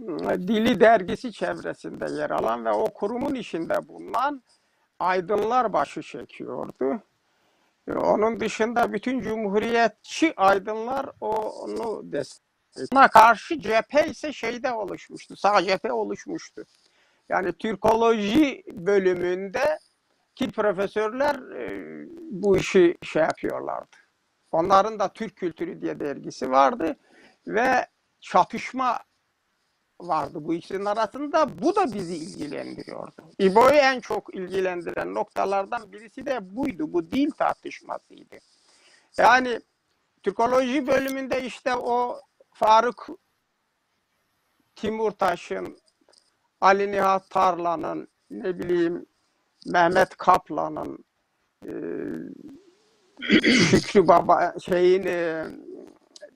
S3: ıı, Dili Dergisi çevresinde yer alan ve o kurumun içinde bulunan aydınlar başı çekiyordu. E, Onun dışında bütün cumhuriyetçi aydınlar onu destekledi. Ona karşı cephe ise şeyde oluşmuştu, sağ cephe oluşmuştu. Yani Türkoloji bölümünde ki profesörler e, bu işi şey yapıyorlardı. Onların da Türk Kültürü diye dergisi vardı ve çatışma vardı bu ikisinin arasında. Bu da bizi ilgilendiriyordu. İbo'yu en çok ilgilendiren noktalardan birisi de buydu. Bu dil tartışmasıydı. Yani Türkoloji bölümünde işte o Faruk Timurtaş'ın, Ali Nihat Tarlan'ın, ne bileyim Mehmet Kaplan'ın, e, Şükrü Baba şeyin e,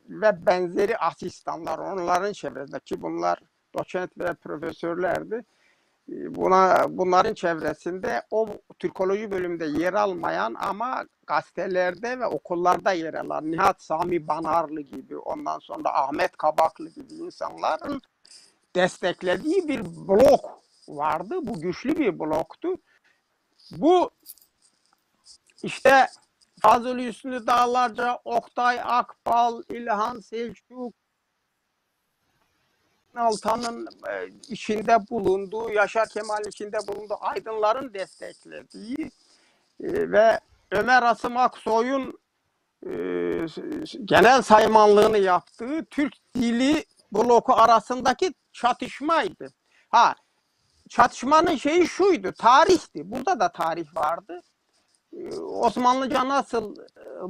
S3: ve benzeri asistanlar onların çevresindeki bunlar doçent ve profesörlerdi. E, Buna bunların çevresinde o Türkoloji bölümünde yer almayan ama gazetelerde ve okullarda yer alan Nihat Sami Banarlı gibi ondan sonra Ahmet Kabaklı gibi insanların desteklediği bir blok vardı. Bu güçlü bir bloktu. Bu işte Fazıl Hüsnü Dağlarca, Oktay Akbal, İlhan Selçuk, Altan'ın e, içinde bulunduğu, Yaşar Kemal içinde bulunduğu aydınların desteklediği e, ve Ömer Asım Aksoy'un e, genel saymanlığını yaptığı Türk dili bloku arasındaki çatışmaydı. Ha çatışmanın şeyi şuydu, tarihti. Burada da tarih vardı. Ee, Osmanlıca nasıl e,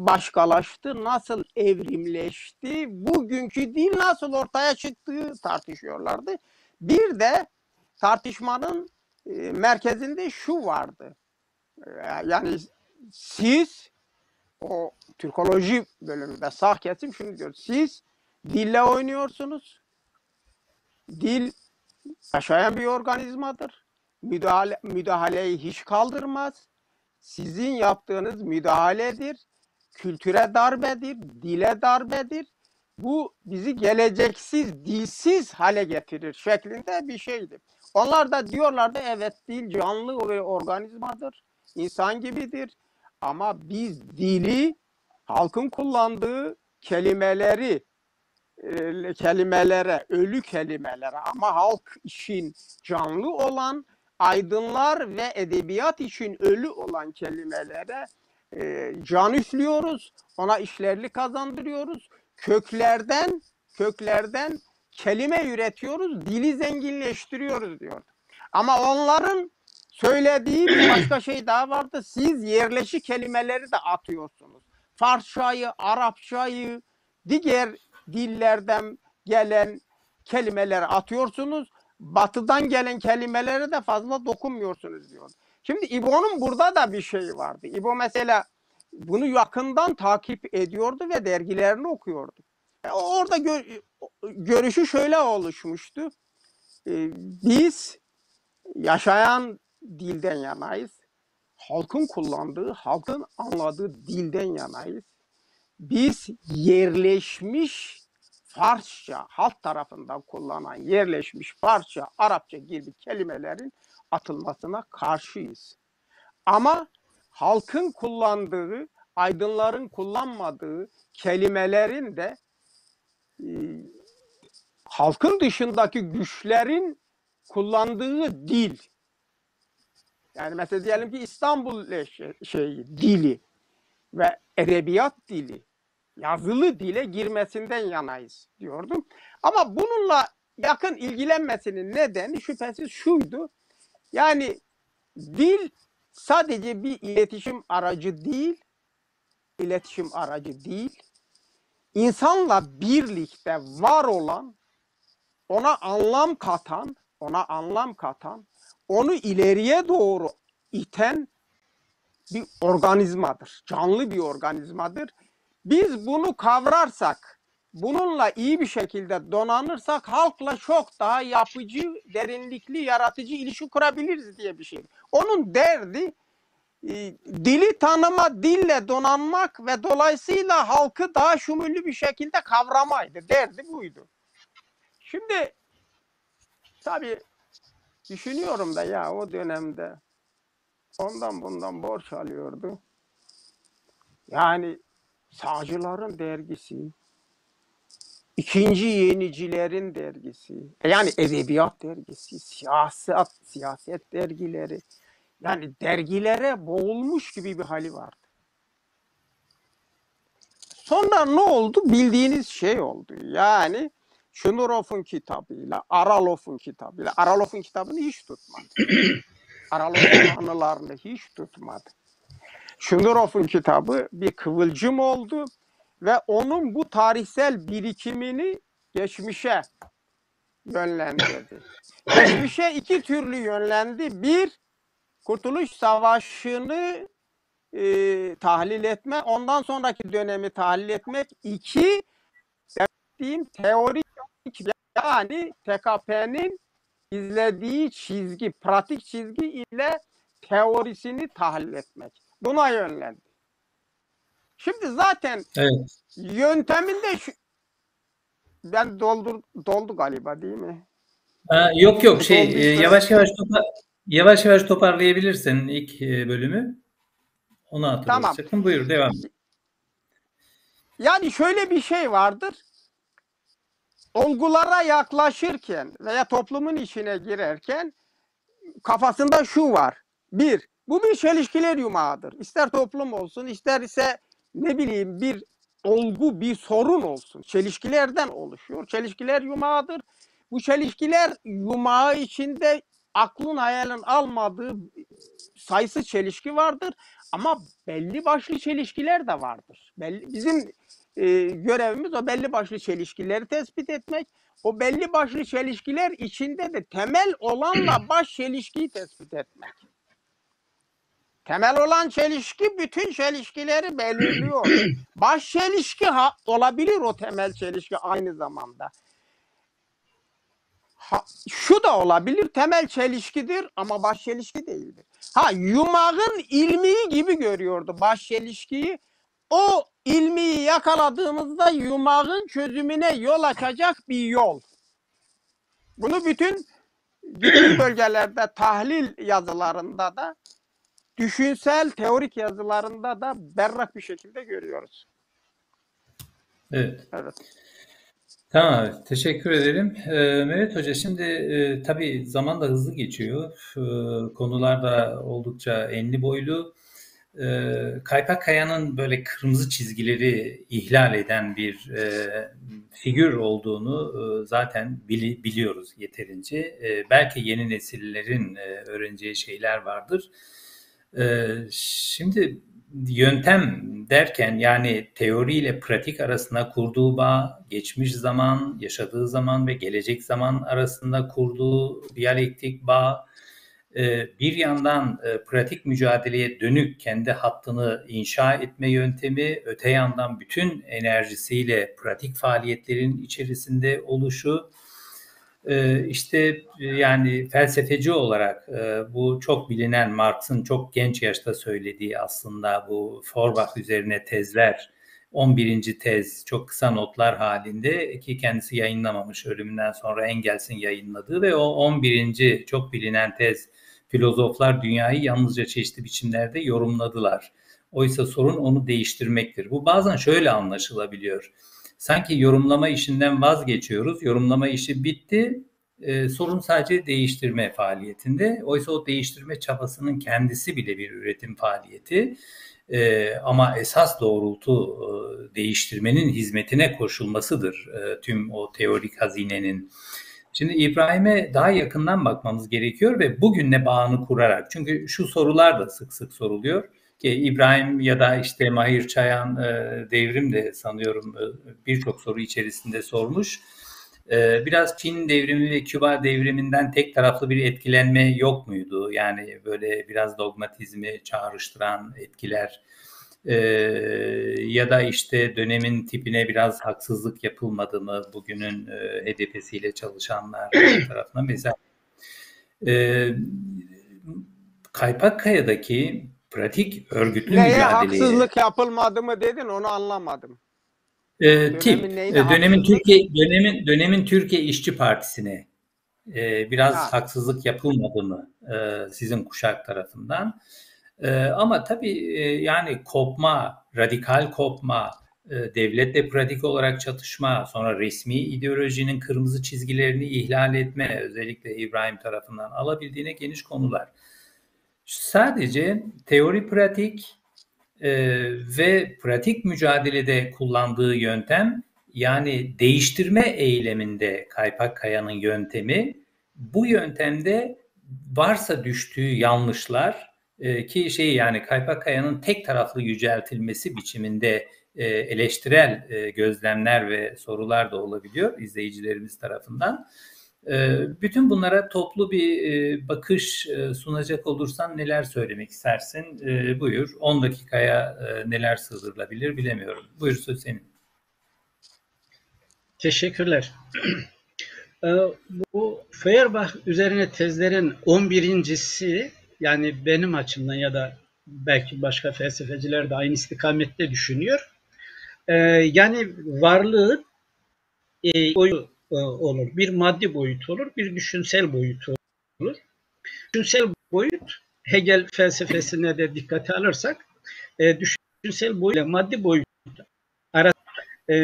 S3: başkalaştı, nasıl evrimleşti, bugünkü dil nasıl ortaya çıktığı tartışıyorlardı. Bir de tartışmanın e, merkezinde şu vardı. E, Yani siz o Türkoloji bölümünde sağ kesim şunu diyor. Siz dille oynuyorsunuz. Dil yaşayan bir organizmadır. Müdahale, müdahaleyi hiç kaldırmaz. Sizin yaptığınız müdahaledir. Kültüre darbedir, dile darbedir. Bu bizi geleceksiz, dilsiz hale getirir şeklinde bir şeydi. Onlar da diyorlardı evet dil canlı ve organizmadır. insan gibidir. Ama biz dili halkın kullandığı kelimeleri e, kelimelere, ölü kelimelere ama halk için canlı olan aydınlar ve edebiyat için ölü olan kelimelere e, can üflüyoruz, ona işlerli kazandırıyoruz. Köklerden, köklerden kelime üretiyoruz, dili zenginleştiriyoruz diyor. Ama onların söylediği bir başka şey daha vardı. Siz yerleşik kelimeleri de atıyorsunuz. Farsçayı, Arapçayı, diğer dillerden gelen kelimeleri atıyorsunuz. Batıdan gelen kelimelere de fazla dokunmuyorsunuz diyor. Şimdi İbo'nun burada da bir şey vardı. İbo mesela bunu yakından takip ediyordu ve dergilerini okuyordu. E, orada gör, görüşü şöyle oluşmuştu. E, biz yaşayan dilden yanayız. Halkın kullandığı, halkın anladığı dilden yanayız. Biz yerleşmiş Farsça, halk tarafından kullanılan yerleşmiş Farsça, Arapça gibi kelimelerin atılmasına karşıyız. Ama halkın kullandığı, aydınların kullanmadığı kelimelerin de e, halkın dışındaki güçlerin kullandığı dil. Yani mesela diyelim ki İstanbul şey, şey, dili ve edebiyat dili, yazılı dile girmesinden yanayız diyordum. Ama bununla yakın ilgilenmesinin nedeni şüphesiz şuydu. Yani dil sadece bir iletişim aracı değil, iletişim aracı değil, insanla birlikte var olan, ona anlam katan, ona anlam katan, onu ileriye doğru iten bir organizmadır. Canlı bir organizmadır. Biz bunu kavrarsak, bununla iyi bir şekilde donanırsak halkla çok daha yapıcı, derinlikli, yaratıcı ilişki kurabiliriz diye bir şey. Onun derdi e, dili tanıma, dille donanmak ve dolayısıyla halkı daha şumüllü bir şekilde kavramaydı. Derdi buydu. Şimdi tabii düşünüyorum da ya o dönemde ondan bundan borç alıyordu. Yani sağcıların dergisi, ikinci yenicilerin dergisi, yani edebiyat dergisi, siyaset, siyaset dergileri, yani dergilere boğulmuş gibi bir hali vardı. Sonra ne oldu? Bildiğiniz şey oldu. Yani Şunurov'un kitabıyla, Aralov'un kitabıyla, Aralov'un kitabını hiç tutmadı. Aralov'un anılarını hiç tutmadı. Şunurov'un kitabı bir kıvılcım oldu ve onun bu tarihsel birikimini geçmişe yönlendirdi. Geçmişe iki türlü yönlendi. Bir, Kurtuluş Savaşı'nı e, tahlil etme, ondan sonraki dönemi tahlil etmek. İki, diyeyim, teorik yani TKP'nin izlediği çizgi, pratik çizgi ile teorisini tahlil etmek. Buna yönlendi. Şimdi zaten
S2: Evet.
S3: yönteminde şu, ben doldur doldu galiba değil mi?
S2: Ha, yok yok şey
S3: Oldu
S2: e, yavaş yavaş topa, yavaş yavaş toparlayabilirsin ilk e, bölümü. Onu hatırlatacaktım. Buyur devam.
S3: Yani şöyle bir şey vardır. Olgulara yaklaşırken veya toplumun içine girerken kafasında şu var. Bir, bu bir çelişkiler yumağıdır. İster toplum olsun, ister ise ne bileyim bir olgu, bir sorun olsun. Çelişkilerden oluşuyor. Çelişkiler yumağıdır. Bu çelişkiler yumağı içinde aklın hayalin almadığı sayısı çelişki vardır. Ama belli başlı çelişkiler de vardır. Belli, bizim e, görevimiz o belli başlı çelişkileri tespit etmek. O belli başlı çelişkiler içinde de temel olanla baş çelişkiyi tespit etmek. Temel olan çelişki bütün çelişkileri belirliyor. Baş çelişki ha, olabilir o temel çelişki aynı zamanda. Ha, şu da olabilir temel çelişkidir ama baş çelişki değildir. Ha yumağın ilmiği gibi görüyordu baş çelişkiyi. O ilmiyi yakaladığımızda yumağın çözümüne yol açacak bir yol. Bunu bütün bütün bölgelerde tahlil yazılarında da düşünsel teorik yazılarında da berrak bir şekilde görüyoruz.
S2: Evet.
S3: Evet.
S2: Tamam abi, teşekkür ederim. Ee, Mehmet Hoca şimdi e, tabii zaman da hızlı geçiyor. Ee, konular da oldukça enli boylu. e, Kaypak Kaya'nın böyle kırmızı çizgileri ihlal eden bir e, figür olduğunu e, zaten bili, biliyoruz yeterince. E, belki yeni nesillerin e, öğreneceği şeyler vardır. E, şimdi yöntem derken yani teori ile pratik arasında kurduğu bağ, geçmiş zaman, yaşadığı zaman ve gelecek zaman arasında kurduğu diyalektik bağ, e, bir yandan e, pratik mücadeleye dönük kendi hattını inşa etme yöntemi, öte yandan bütün enerjisiyle pratik faaliyetlerin içerisinde oluşu, e, işte yani felsefeci olarak bu çok bilinen Marx'ın çok genç yaşta söylediği aslında bu Forbach üzerine tezler, 11. tez çok kısa notlar halinde ki kendisi yayınlamamış ölümünden sonra Engels'in yayınladığı ve o 11. çok bilinen tez filozoflar dünyayı yalnızca çeşitli biçimlerde yorumladılar. Oysa sorun onu değiştirmektir. Bu bazen şöyle anlaşılabiliyor. Sanki yorumlama işinden vazgeçiyoruz. Yorumlama işi bitti. Ee, sorun sadece değiştirme faaliyetinde. Oysa o değiştirme çabasının kendisi bile bir üretim faaliyeti. Ee, ama esas doğrultu e, değiştirmenin hizmetine koşulmasıdır e, tüm o teorik hazinenin. Şimdi İbrahim'e daha yakından bakmamız gerekiyor ve bugünle bağını kurarak. Çünkü şu sorular da sık sık soruluyor. İbrahim ya da işte Mahir Çayan e, devrim de sanıyorum e, birçok soru içerisinde sormuş. E, biraz Çin devrimi ve Küba devriminden tek taraflı bir etkilenme yok muydu? Yani böyle biraz dogmatizmi çağrıştıran etkiler e, ya da işte dönemin tipine biraz haksızlık yapılmadı mı bugünün e, HDP'siyle çalışanlar tarafından mesela e, Kaypakkaya'daki pratik örgütlü
S3: Neye
S2: mücadeleye
S3: haksızlık yapılmadı mı dedin onu anlamadım.
S2: E, tip dönemin, dönemin Türkiye dönemin dönemin Türkiye İşçi Partisi'ne e, biraz ha. haksızlık yapılmadı mı e, sizin kuşak tarafından? E, ama tabii e, yani kopma, radikal kopma, e, devletle pratik olarak çatışma, sonra resmi ideolojinin kırmızı çizgilerini ihlal etme, özellikle İbrahim tarafından alabildiğine geniş konular. Sadece teori pratik e, ve pratik mücadelede kullandığı yöntem yani değiştirme eyleminde Kaypak Kaya'nın yöntemi bu yöntemde varsa düştüğü yanlışlar e, ki şey yani Kaypak Kaya'nın tek taraflı yüceltilmesi biçiminde e, eleştirel e, gözlemler ve sorular da olabiliyor izleyicilerimiz tarafından. E, bütün bunlara toplu bir e, bakış e, sunacak olursan neler söylemek istersin? E, buyur. 10 dakikaya neler sığdırılabilir bilemiyorum. Buyur söz senin.
S4: Teşekkürler. E, bu Feuerbach üzerine tezlerin 11.si yani benim açımdan ya da belki başka felsefeciler de aynı istikamette düşünüyor. Ee, yani varlığı boyu e, olur. Bir maddi boyut olur, bir düşünsel boyut olur. Düşünsel boyut Hegel felsefesine de dikkate alırsak e, düşünsel boyut ile maddi boyut arasında e,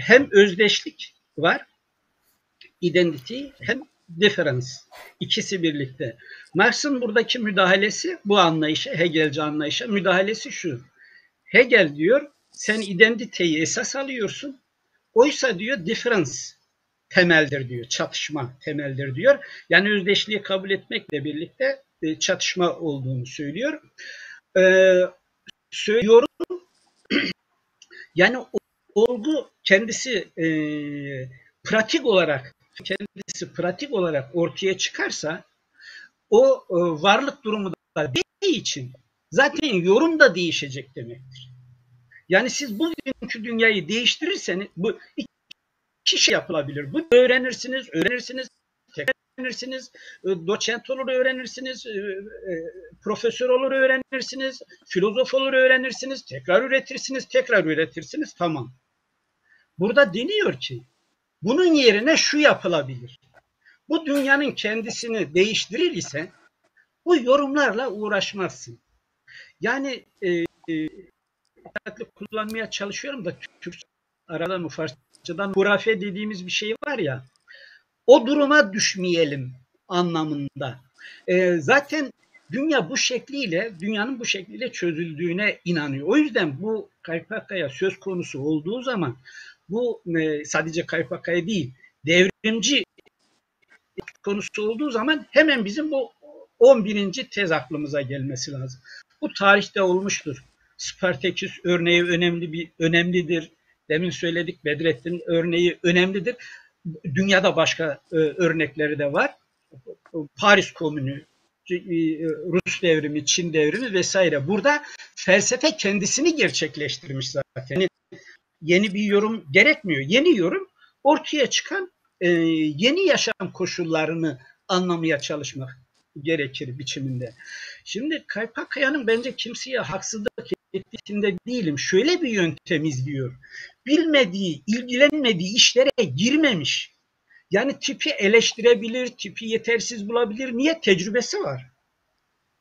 S4: hem özdeşlik var, identity hem difference. İkisi birlikte. Marx'ın buradaki müdahalesi bu anlayışa, Hegelci anlayışa müdahalesi şu. Hegel diyor sen identiteyi esas alıyorsun. Oysa diyor difference temeldir diyor. Çatışma temeldir diyor. Yani özdeşliği kabul etmekle birlikte e, çatışma olduğunu söylüyor. Ee, söylüyorum yani olgu kendisi e, pratik olarak kendisi pratik olarak ortaya çıkarsa o e, varlık durumu da değiştiği için zaten yorum da değişecek demektir. Yani siz bugünkü dünyayı değiştirirseniz bu iki şey yapılabilir. Bu öğrenirsiniz, öğrenirsiniz, öğrenirsiniz, e, doçent olur öğrenirsiniz, e, profesör olur öğrenirsiniz, filozof olur öğrenirsiniz, tekrar üretirsiniz, tekrar üretirsiniz. Tamam. Burada deniyor ki bunun yerine şu yapılabilir. Bu dünyanın kendisini değiştirir ise bu yorumlarla uğraşmazsın. Yani e, e, kullanmaya çalışıyorum da Türkçe aradan mı Farsçadan hurafe dediğimiz bir şey var ya o duruma düşmeyelim anlamında. E, zaten dünya bu şekliyle, dünyanın bu şekliyle çözüldüğüne inanıyor. O yüzden bu Kaypakaya söz konusu olduğu zaman bu e, sadece Kaypakaya değil, devrimci konusu olduğu zaman hemen bizim bu 11. tez aklımıza gelmesi lazım. Bu tarihte olmuştur. Spartaküs örneği önemli bir önemlidir. Demin söyledik Bedrettin örneği önemlidir. Dünyada başka e, örnekleri de var. Paris Komünü, e, Rus devrimi, Çin devrimi vesaire. Burada felsefe kendisini gerçekleştirmiş zaten. Yani yeni bir yorum gerekmiyor. Yeni yorum ortaya çıkan e, yeni yaşam koşullarını anlamaya çalışmak gerekir biçiminde. Şimdi Kaypakaya'nın bence kimseye haksızlık ettiğinde değilim. Şöyle bir yöntem izliyor. Bilmediği, ilgilenmediği işlere girmemiş. Yani tipi eleştirebilir, tipi yetersiz bulabilir. Niye? Tecrübesi var.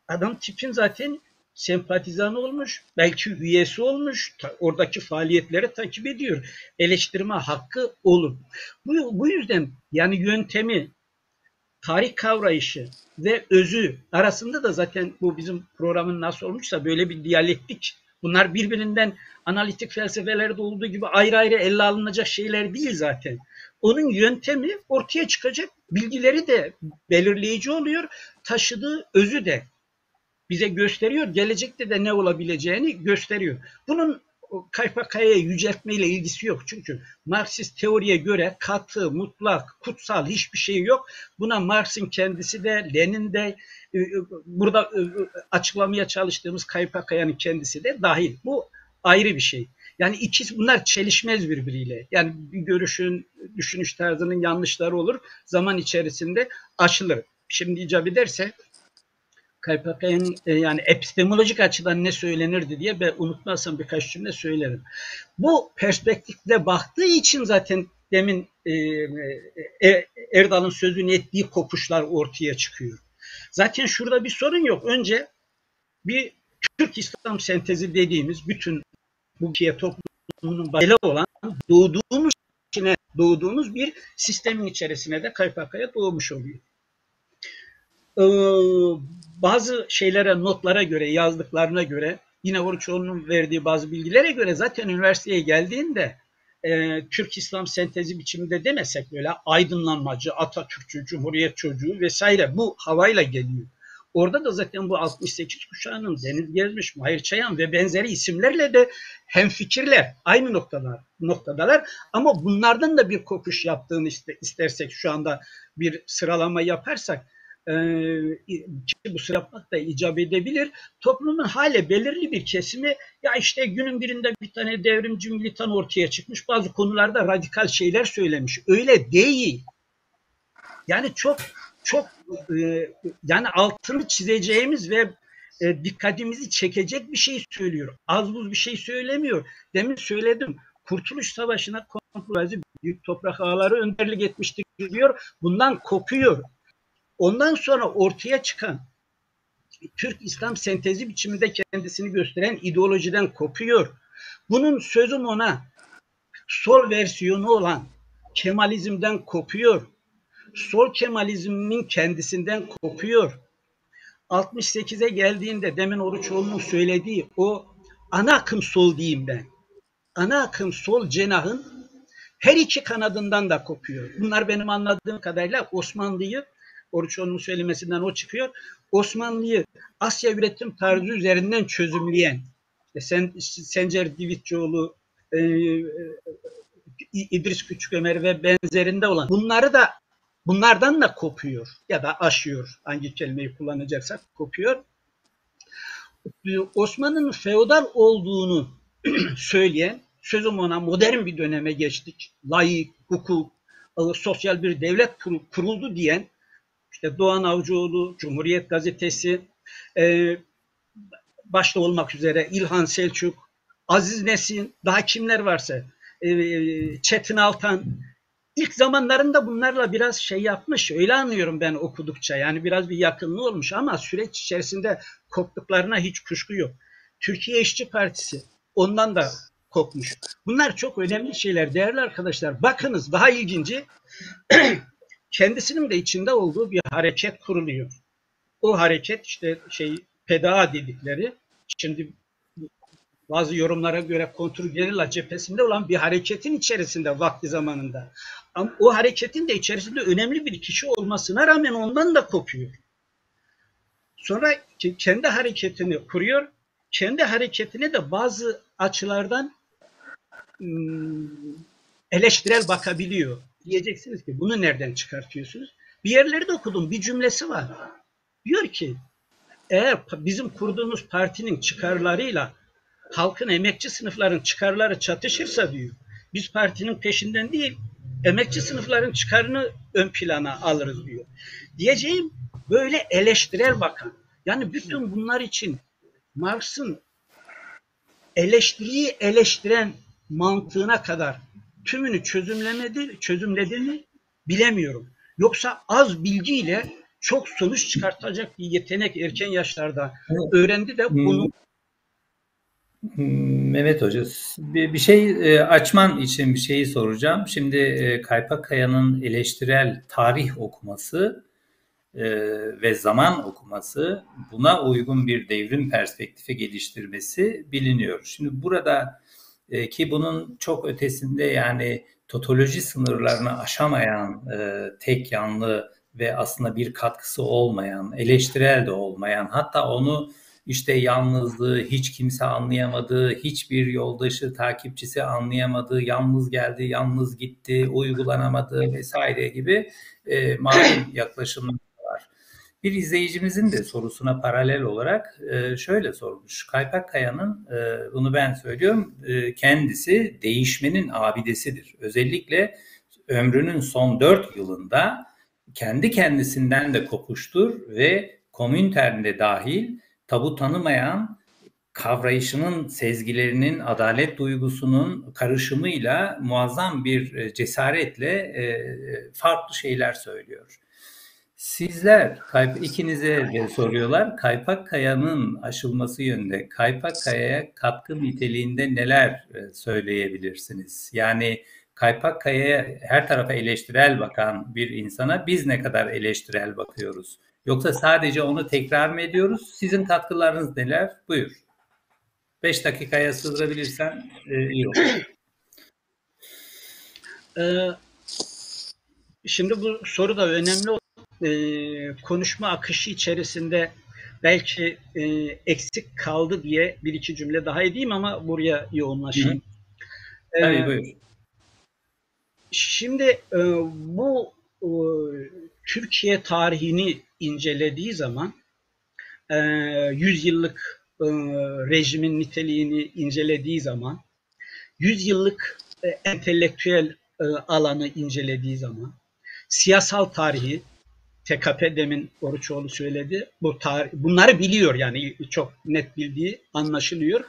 S4: Adam tipin zaten sempatizanı olmuş, belki üyesi olmuş, oradaki faaliyetleri takip ediyor. Eleştirme hakkı olur. Bu, bu yüzden yani yöntemi, tarih kavrayışı ve özü arasında da zaten bu bizim programın nasıl olmuşsa böyle bir diyalektik. Bunlar birbirinden analitik felsefelerde olduğu gibi ayrı ayrı elle alınacak şeyler değil zaten. Onun yöntemi ortaya çıkacak bilgileri de belirleyici oluyor, taşıdığı özü de bize gösteriyor. Gelecekte de ne olabileceğini gösteriyor. Bunun Kaypakaya'ya yüceltmeyle ilgisi yok. Çünkü Marksist teoriye göre katı, mutlak, kutsal hiçbir şey yok. Buna Marx'ın kendisi de, Lenin de, e, e, burada e, açıklamaya çalıştığımız Kaypakaya'nın kendisi de dahil. Bu ayrı bir şey. Yani ikisi bunlar çelişmez birbiriyle. Yani bir görüşün, düşünüş tarzının yanlışları olur. Zaman içerisinde aşılır. Şimdi icap ederse KPK'nın e, yani epistemolojik açıdan ne söylenirdi diye ben unutmazsam birkaç cümle söylerim. Bu perspektifle baktığı için zaten demin e, e, Erdal'ın sözünü ettiği kopuşlar ortaya çıkıyor. Zaten şurada bir sorun yok. Önce bir Türk İslam sentezi dediğimiz bütün bu kiye toplumunun başıyla olan doğduğumuz içine doğduğumuz bir sistemin içerisine de KPK'ya doğmuş oluyor. Ee, bazı şeylere, notlara göre, yazdıklarına göre, yine Oruçoğlu'nun verdiği bazı bilgilere göre zaten üniversiteye geldiğinde e, Türk İslam sentezi biçiminde demesek böyle aydınlanmacı, Atatürkçü, Cumhuriyet çocuğu vesaire bu havayla geliyor. Orada da zaten bu 68 kuşağının Deniz Gezmiş, Mahir Çayan ve benzeri isimlerle de hemfikirler, aynı noktalar, noktadalar. Ama bunlardan da bir kopuş yaptığını istersek şu anda bir sıralama yaparsak e, bu sıra yapmak da icap edebilir. Toplumun hale belirli bir kesimi ya işte günün birinde bir tane devrimci militan ortaya çıkmış bazı konularda radikal şeyler söylemiş. Öyle değil. Yani çok çok e, yani altını çizeceğimiz ve e, dikkatimizi çekecek bir şey söylüyor. Az buz bir şey söylemiyor. Demin söyledim. Kurtuluş Savaşı'na komplozi büyük toprak ağları önderlik etmiştir diyor. Bundan kopuyor. Ondan sonra ortaya çıkan Türk İslam sentezi biçiminde kendisini gösteren ideolojiden kopuyor. Bunun sözüm ona sol versiyonu olan Kemalizmden kopuyor. Sol Kemalizmin kendisinden kopuyor. 68'e geldiğinde demin Oruçoğlu'nun söylediği o ana akım sol diyeyim ben. Ana akım sol cenahın her iki kanadından da kopuyor. Bunlar benim anladığım kadarıyla Osmanlı'yı Oruçoğlu'nun söylemesinden o çıkıyor. Osmanlı'yı Asya üretim tarzı üzerinden çözümleyen işte Sen, Sencer Divitçioğlu, e, e, İdris Küçükömer ve benzerinde olan bunları da bunlardan da kopuyor ya da aşıyor. Hangi kelimeyi kullanacaksak kopuyor. Osmanlı'nın feodal olduğunu söyleyen sözüm ona modern bir döneme geçtik. Layık, hukuk, sosyal bir devlet kuruldu diyen işte Doğan Avcıoğlu, Cumhuriyet Gazetesi, e, başta olmak üzere İlhan Selçuk, Aziz Nesin, daha kimler varsa, e, Çetin Altan, ilk zamanlarında bunlarla biraz şey yapmış, öyle anlıyorum ben okudukça. Yani biraz bir yakınlığı olmuş ama süreç içerisinde koptuklarına hiç kuşku yok. Türkiye İşçi Partisi ondan da kopmuş. Bunlar çok önemli şeyler değerli arkadaşlar. Bakınız daha ilginci kendisinin de içinde olduğu bir hareket kuruluyor. o hareket işte şey PDA dedikleri şimdi bazı yorumlara göre kontrgerilla cephesinde olan bir hareketin içerisinde vakti zamanında. Ama o hareketin de içerisinde önemli bir kişi olmasına rağmen ondan da kopuyor. Sonra kendi hareketini kuruyor. Kendi hareketine de bazı açılardan eleştirel bakabiliyor. Diyeceksiniz ki bunu nereden çıkartıyorsunuz? Bir yerlerde okudum bir cümlesi var. Diyor ki eğer bizim kurduğumuz partinin çıkarlarıyla halkın emekçi sınıfların çıkarları çatışırsa diyor. Biz partinin peşinden değil emekçi sınıfların çıkarını ön plana alırız diyor. Diyeceğim böyle eleştirel bakan. Yani bütün bunlar için Marx'ın eleştiriyi eleştiren mantığına kadar tümünü çözümlemedi, çözümlediğini bilemiyorum. Yoksa az bilgiyle çok sonuç çıkartacak bir yetenek erken yaşlarda öğrendi de bunu hmm.
S2: Hmm, Mehmet Hoca, bir şey e, açman için bir şeyi soracağım. Şimdi e, Kaypak Kaya'nın eleştirel tarih okuması e, ve zaman okuması buna uygun bir devrim perspektifi geliştirmesi biliniyor. Şimdi burada ki bunun çok ötesinde yani totoloji sınırlarını aşamayan tek yanlı ve aslında bir katkısı olmayan, eleştirel de olmayan hatta onu işte yalnızlığı hiç kimse anlayamadı, hiçbir yoldaşı, takipçisi anlayamadı, yalnız geldi, yalnız gitti, uygulanamadı vesaire gibi e, malum yaklaşımlar. Bir izleyicimizin de sorusuna paralel olarak e, şöyle sormuş. Kaypak Kaya'nın, e, bunu ben söylüyorum, e, kendisi değişmenin abidesidir. Özellikle ömrünün son dört yılında kendi kendisinden de kopuştur ve komünterinde dahil tabu tanımayan kavrayışının, sezgilerinin, adalet duygusunun karışımıyla muazzam bir cesaretle farklı şeyler söylüyor. Sizler, ikinize de soruyorlar, Kaypak Kaya'nın aşılması yönünde, Kaypak Kaya'ya katkı niteliğinde neler e, söyleyebilirsiniz? Yani Kaypak Kaya'ya her tarafa eleştirel bakan bir insana biz ne kadar eleştirel bakıyoruz? Yoksa sadece onu tekrar mı ediyoruz? Sizin katkılarınız neler? Buyur. Beş dakikaya sığdırabilirsen e, iyi olur.
S4: Ee, şimdi bu soru da önemli. Ee, konuşma akışı içerisinde belki e, eksik kaldı diye bir iki cümle daha edeyim ama buraya yoğunlaşayım.
S2: Ee, Tabii buyur.
S4: Şimdi e, bu e, Türkiye tarihini incelediği zaman e, 100 yıllık e, rejimin niteliğini incelediği zaman 100 yıllık e, entelektüel e, alanı incelediği zaman siyasal tarihi TKP demin Oruçoğlu söyledi. Bu tarih, bunları biliyor yani çok net bildiği anlaşılıyor.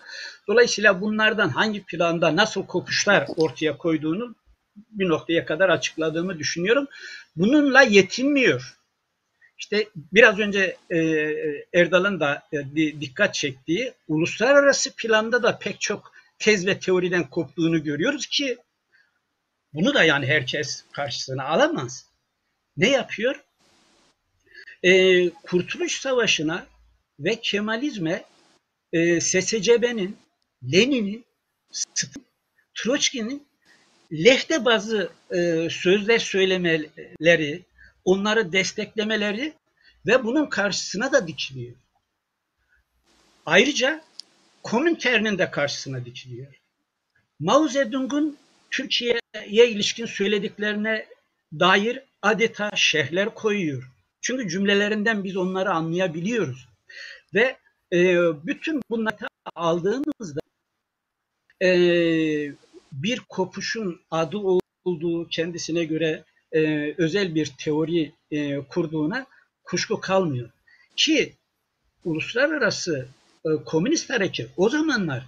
S4: Dolayısıyla bunlardan hangi planda nasıl kopuşlar ortaya koyduğunu bir noktaya kadar açıkladığımı düşünüyorum. Bununla yetinmiyor. İşte biraz önce e, Erdal'ın da e, dikkat çektiği uluslararası planda da pek çok tez ve teoriden koptuğunu görüyoruz ki bunu da yani herkes karşısına alamaz. Ne yapıyor? E, Kurtuluş Savaşı'na ve Kemalizme e, SSCB'nin, Lenin'in, Troçki'nin lehte bazı e, sözler söylemeleri, onları desteklemeleri ve bunun karşısına da dikiliyor. Ayrıca Komintern'in de karşısına dikiliyor. Mao Zedong'un Türkiye'ye ilişkin söylediklerine dair adeta şehirler koyuyor. Çünkü cümlelerinden biz onları anlayabiliyoruz. Ve e, bütün bunları aldığımızda e, bir kopuşun adı olduğu kendisine göre e, özel bir teori e, kurduğuna kuşku kalmıyor. Ki uluslararası e, komünist hareket o zamanlar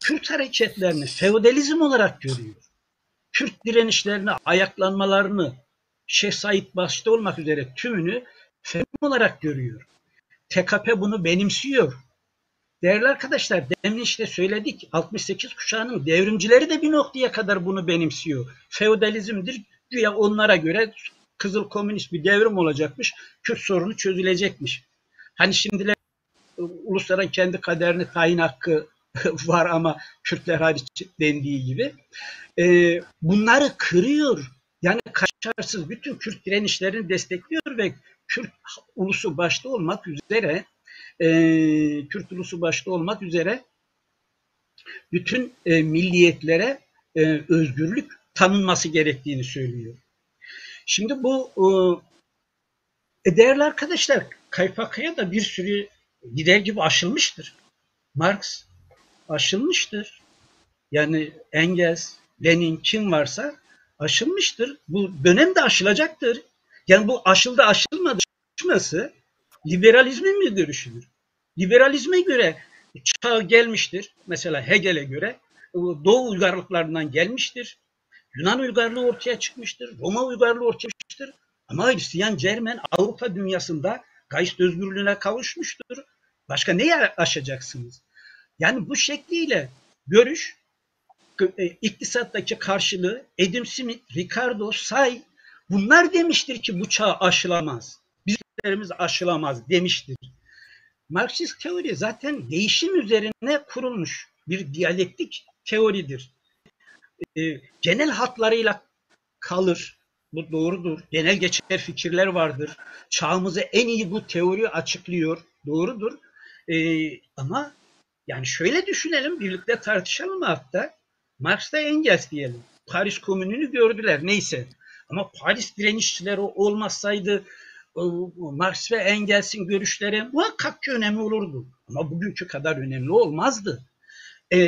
S4: Kürt hareketlerini feodalizm olarak görüyor. Kürt direnişlerini, ayaklanmalarını Şeyh Said başta olmak üzere tümünü feodalizm olarak görüyor. TKP bunu benimsiyor. Değerli arkadaşlar demin işte söyledik 68 kuşağının devrimcileri de bir noktaya kadar bunu benimsiyor. Feodalizmdir güya onlara göre Kızıl Komünist bir devrim olacakmış. Kürt sorunu çözülecekmiş. Hani şimdiler ulusların kendi kaderini tayin hakkı var ama Kürtler hariç dendiği gibi. E, bunları kırıyor. Yani kaçarsız bütün Kürt direnişlerini destekliyor ve Kürt ulusu başta olmak üzere e, Kürt ulusu başta olmak üzere bütün e, milliyetlere e, özgürlük tanınması gerektiğini söylüyor. Şimdi bu e, değerli arkadaşlar Kaypakaya da bir sürü gider gibi aşılmıştır. Marx aşılmıştır. Yani Engels, Lenin kim varsa aşılmıştır. Bu dönem de aşılacaktır. Yani bu aşıldı aşılmadı aşılması liberalizmin mi görüşüdür? Liberalizme göre çağ gelmiştir. Mesela Hegel'e göre Doğu uygarlıklarından gelmiştir. Yunan uygarlığı ortaya çıkmıştır. Roma uygarlığı ortaya çıkmıştır. Ama Hristiyan Cermen Avrupa dünyasında gayet özgürlüğüne kavuşmuştur. Başka neye aşacaksınız? Yani bu şekliyle görüş e, iktisattaki karşılığı Adam Smith, Ricardo, Say bunlar demiştir ki bu çağ aşılamaz. Bizlerimiz aşılamaz demiştir. Marksist teori zaten değişim üzerine kurulmuş bir diyalektik teoridir. E, genel hatlarıyla kalır. Bu doğrudur. Genel geçer fikirler vardır. Çağımızı en iyi bu teori açıklıyor. Doğrudur. E, ama yani şöyle düşünelim, birlikte tartışalım hatta. Marx'ta Engels diyelim. Paris Komünü'nü gördüler neyse. Ama Paris direnişçileri olmasaydı Marx ve Engels'in görüşleri muhakkak ki önemli olurdu. Ama bugünkü kadar önemli olmazdı. E,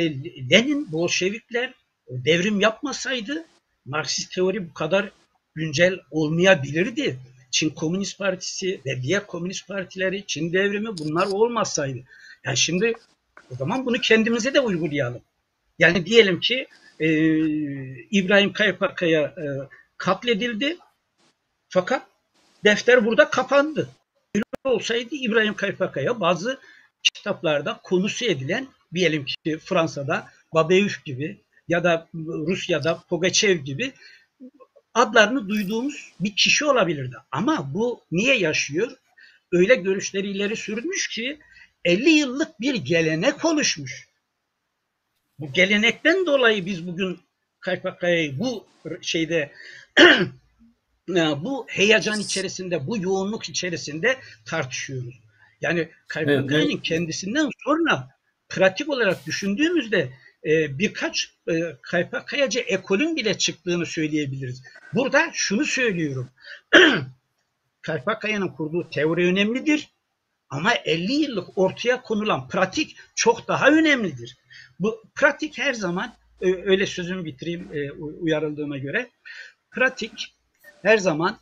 S4: Lenin, Bolşevikler devrim yapmasaydı Marksist teori bu kadar güncel olmayabilirdi. Çin Komünist Partisi ve diğer komünist partileri, Çin devrimi bunlar olmasaydı. Yani şimdi o zaman bunu kendimize de uygulayalım. Yani diyelim ki e, İbrahim Kayapakaya e, katledildi fakat defter burada kapandı. Öyle olsaydı İbrahim Kayapakaya bazı kitaplarda konusu edilen diyelim ki Fransa'da Babeuf gibi ya da Rusya'da Pogachev gibi adlarını duyduğumuz bir kişi olabilirdi. Ama bu niye yaşıyor? Öyle görüşleri ileri sürmüş ki 50 yıllık bir gelenek oluşmuş. Bu gelenekten dolayı biz bugün KPK'yı bu şeyde bu heyecan içerisinde, bu yoğunluk içerisinde tartışıyoruz. Yani KPK'nın evet, kendisinden sonra pratik olarak düşündüğümüzde e, birkaç e, KPK'cı ekolün bile çıktığını söyleyebiliriz. Burada şunu söylüyorum. KPK'nın kurduğu teori önemlidir. Ama 50 yıllık ortaya konulan pratik çok daha önemlidir. Bu pratik her zaman e, öyle sözümü bitireyim e, uyarıldığıma göre. Pratik her zaman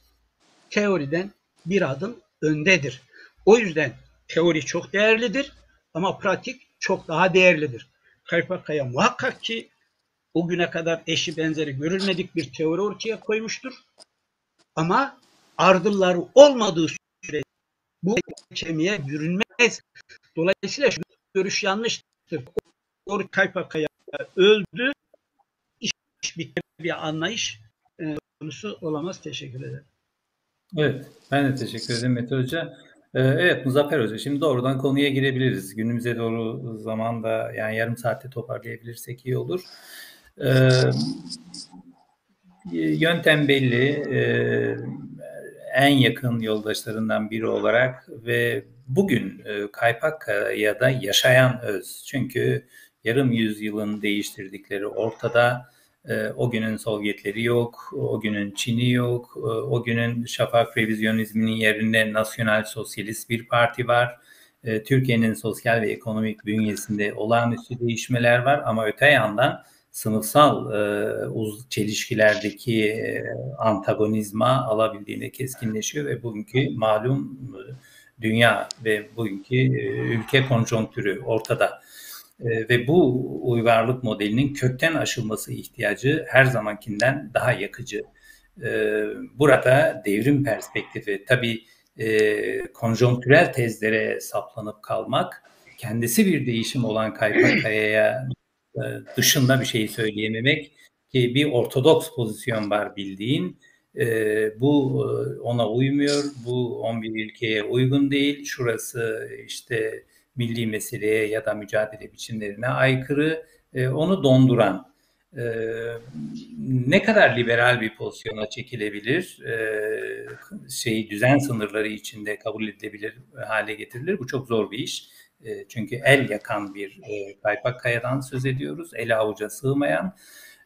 S4: teoriden bir adım öndedir. O yüzden teori çok değerlidir ama pratik çok daha değerlidir. Kaypakaya muhakkak ki o güne kadar eşi benzeri görülmedik bir teori ortaya koymuştur. Ama ardılları olmadığı sürece bu kemiğe bürünmez. Dolayısıyla şu görüş yanlıştır. Doğru Kaypakaya öldü. İş bitti bir anlayış konusu olamaz. Teşekkür ederim.
S2: Evet, ben de teşekkür ederim Mete Hoca. Ee, evet Muzaffer Hoca, şimdi doğrudan konuya girebiliriz. Günümüze doğru zamanda yani yarım saatte toparlayabilirsek iyi olur. Ee, yöntem belli. Ee, en yakın yoldaşlarından biri olarak ve bugün e, Kaypakkaya'da yaşayan öz. Çünkü yarım yüzyılın değiştirdikleri ortada. E, o günün Sovyetleri yok, o günün Çin'i yok, e, o günün şafak revizyonizminin yerine nasyonel sosyalist bir parti var. E, Türkiye'nin sosyal ve ekonomik bünyesinde olağanüstü değişmeler var ama öte yandan sınıfsal e, çelişkilerdeki antagonizma alabildiğine keskinleşiyor ve bugünkü malum dünya ve bugünkü ülke konjonktürü ortada. E, ve bu uygarlık modelinin kökten aşılması ihtiyacı her zamankinden daha yakıcı. E, burada devrim perspektifi tabii e, konjonktürel tezlere saplanıp kalmak kendisi bir değişim olan Kaypakaya'ya e, dışında bir şey söyleyememek ki bir ortodoks pozisyon var bildiğin. e, bu ona uymuyor, bu 11 ülkeye uygun değil, şurası işte milli meseleye ya da mücadele biçimlerine aykırı, e, onu donduran e, ne kadar liberal bir pozisyona çekilebilir, e, şeyi düzen sınırları içinde kabul edilebilir hale getirilir. Bu çok zor bir iş. E, çünkü el yakan bir e, kaypak kayadan söz ediyoruz. El avuca sığmayan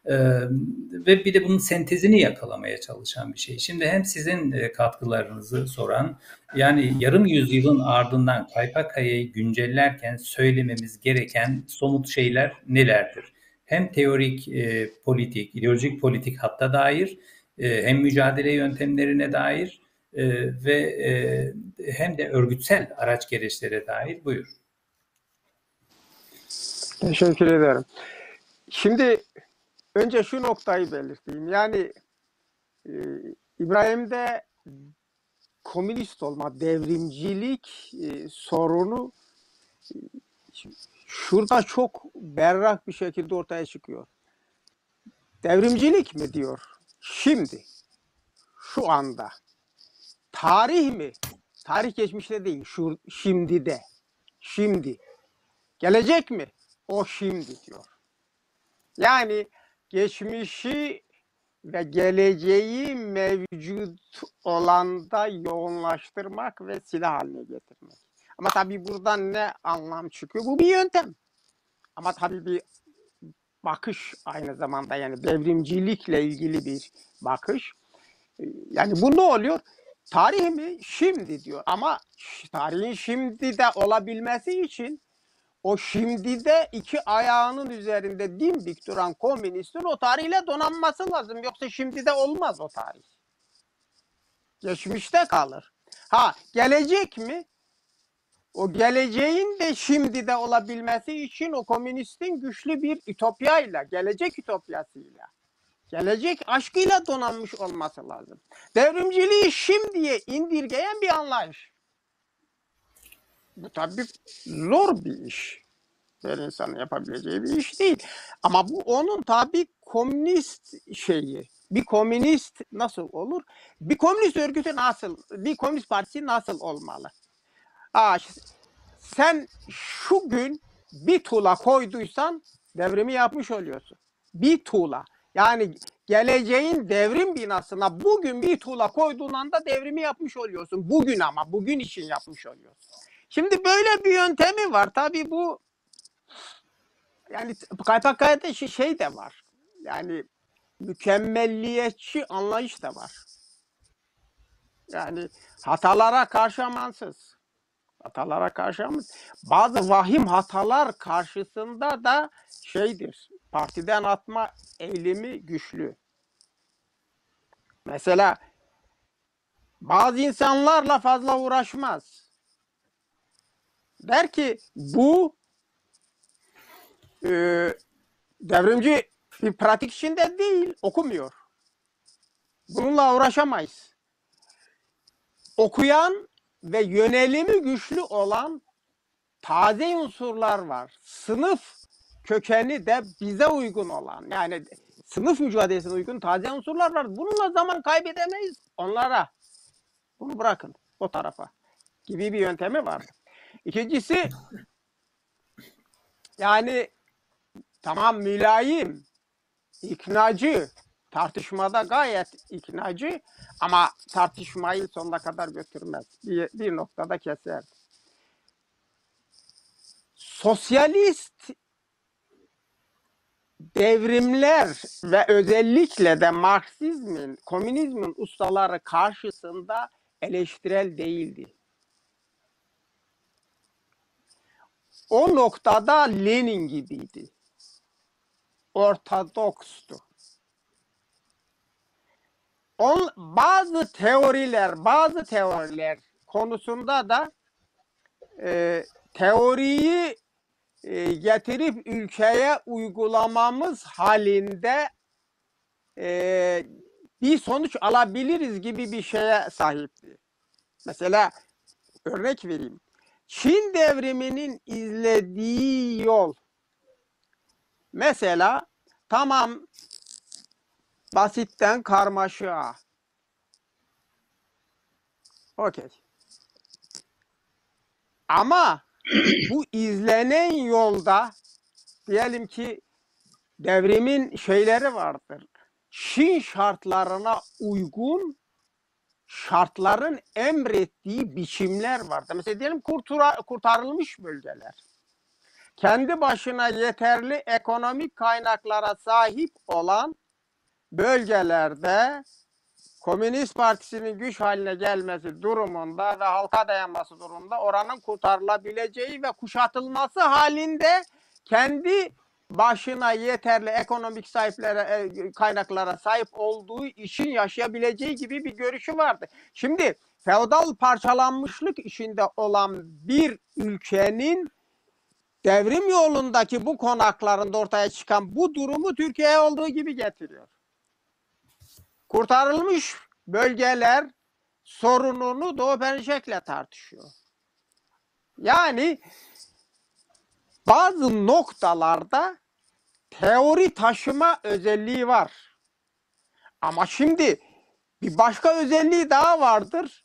S2: ve bir de bunun sentezini yakalamaya çalışan bir şey. Şimdi hem sizin e, katkılarınızı soran, yani yarım yüzyılın ardından kaypak kayayı güncellerken söylememiz gereken somut şeyler nelerdir? Hem teorik, e, politik, ideolojik politik hatta dair, e, hem mücadele yöntemlerine dair e, ve e, hem de örgütsel araç gereçlere dair buyur.
S3: Teşekkür ederim. Şimdi önce şu noktayı belirteyim. Yani e, İbrahim'de komünist olma, devrimcilik e, sorunu e, şurada çok berrak bir şekilde ortaya çıkıyor. Devrimcilik mi diyor? Şimdi, şu anda. Tarih mi? Tarih geçmişte değil, şu şimdi de. Şimdi. Gelecek mi? O şimdi diyor. Yani geçmişi ve geleceği mevcut olanda yoğunlaştırmak ve silah haline getirmek. Ama tabii buradan ne anlam çıkıyor? Bu bir yöntem. Ama tabii bir bakış aynı zamanda yani devrimcilikle ilgili bir bakış. Yani bu ne oluyor? Tarih mi? Şimdi diyor. Ama tarihin şimdi de olabilmesi için o şimdi de iki ayağının üzerinde dimdik duran komünistin o tarihle donanması lazım. Yoksa şimdi de olmaz o tarih. Geçmişte kalır. Ha gelecek mi? O geleceğin de şimdi de olabilmesi için o komünistin güçlü bir ütopyayla, gelecek ütopyasıyla, gelecek aşkıyla donanmış olması lazım. Devrimciliği şimdiye indirgeyen bir anlayış. Bu tabii zor bir iş. Her insanın yapabileceği bir iş değil. Ama bu onun tabii komünist şeyi. Bir komünist nasıl olur? Bir komünist örgütü nasıl, bir komünist partisi nasıl olmalı? Aa, sen şu gün bir tuğla koyduysan devrimi yapmış oluyorsun. Bir tuğla. Yani geleceğin devrim binasına bugün bir tuğla koyduğun anda devrimi yapmış oluyorsun. Bugün ama bugün için yapmış oluyorsun. Şimdi böyle bir yöntemi var. Tabii bu yani KPK'da şey, de var. Yani mükemmelliyetçi anlayış da var. Yani hatalara karşı amansız. Hatalara karşı ama bazı vahim hatalar karşısında da şeydir. Partiden atma eğilimi güçlü. Mesela bazı insanlarla fazla uğraşmaz. Der ki bu e, devrimci bir pratik içinde değil, okumuyor. Bununla uğraşamayız. Okuyan ve yönelimi güçlü olan taze unsurlar var. Sınıf kökeni de bize uygun olan yani sınıf mücadelesine uygun taze unsurlar var. Bununla zaman kaybedemeyiz onlara. Bunu bırakın o tarafa gibi bir yöntemi var. İkincisi yani tamam mülayim, iknacı, tartışmada gayet iknacı ama tartışmayı sonuna kadar götürmez. Bir, bir noktada keser. Sosyalist devrimler ve özellikle de Marksizmin, komünizmin ustaları karşısında eleştirel değildi. O noktada Lenin gibiydi. Ortodokstu. On, bazı teoriler, bazı teoriler konusunda da e, teoriyi e, getirip ülkeye uygulamamız halinde e, bir sonuç alabiliriz gibi bir şeye sahipti. Mesela örnek vereyim. Çin devriminin izlediği yol mesela tamam basitten karmaşığa Okey. Ama bu izlenen yolda diyelim ki devrimin şeyleri vardır. Çin şartlarına uygun şartların emrettiği biçimler vardır. Mesela diyelim kurtura, kurtarılmış bölgeler. Kendi başına yeterli ekonomik kaynaklara sahip olan bölgelerde Komünist Partisi'nin güç haline gelmesi durumunda ve halka dayanması durumunda oranın kurtarılabileceği ve kuşatılması halinde kendi başına yeterli ekonomik sahiplere kaynaklara sahip olduğu için yaşayabileceği gibi bir görüşü vardı. Şimdi feodal parçalanmışlık içinde olan bir ülkenin devrim yolundaki bu konaklarında ortaya çıkan bu durumu Türkiye'ye olduğu gibi getiriyor. Kurtarılmış bölgeler sorununu Doğu Perinçek'le tartışıyor. Yani bazı noktalarda teori taşıma özelliği var. Ama şimdi bir başka özelliği daha vardır.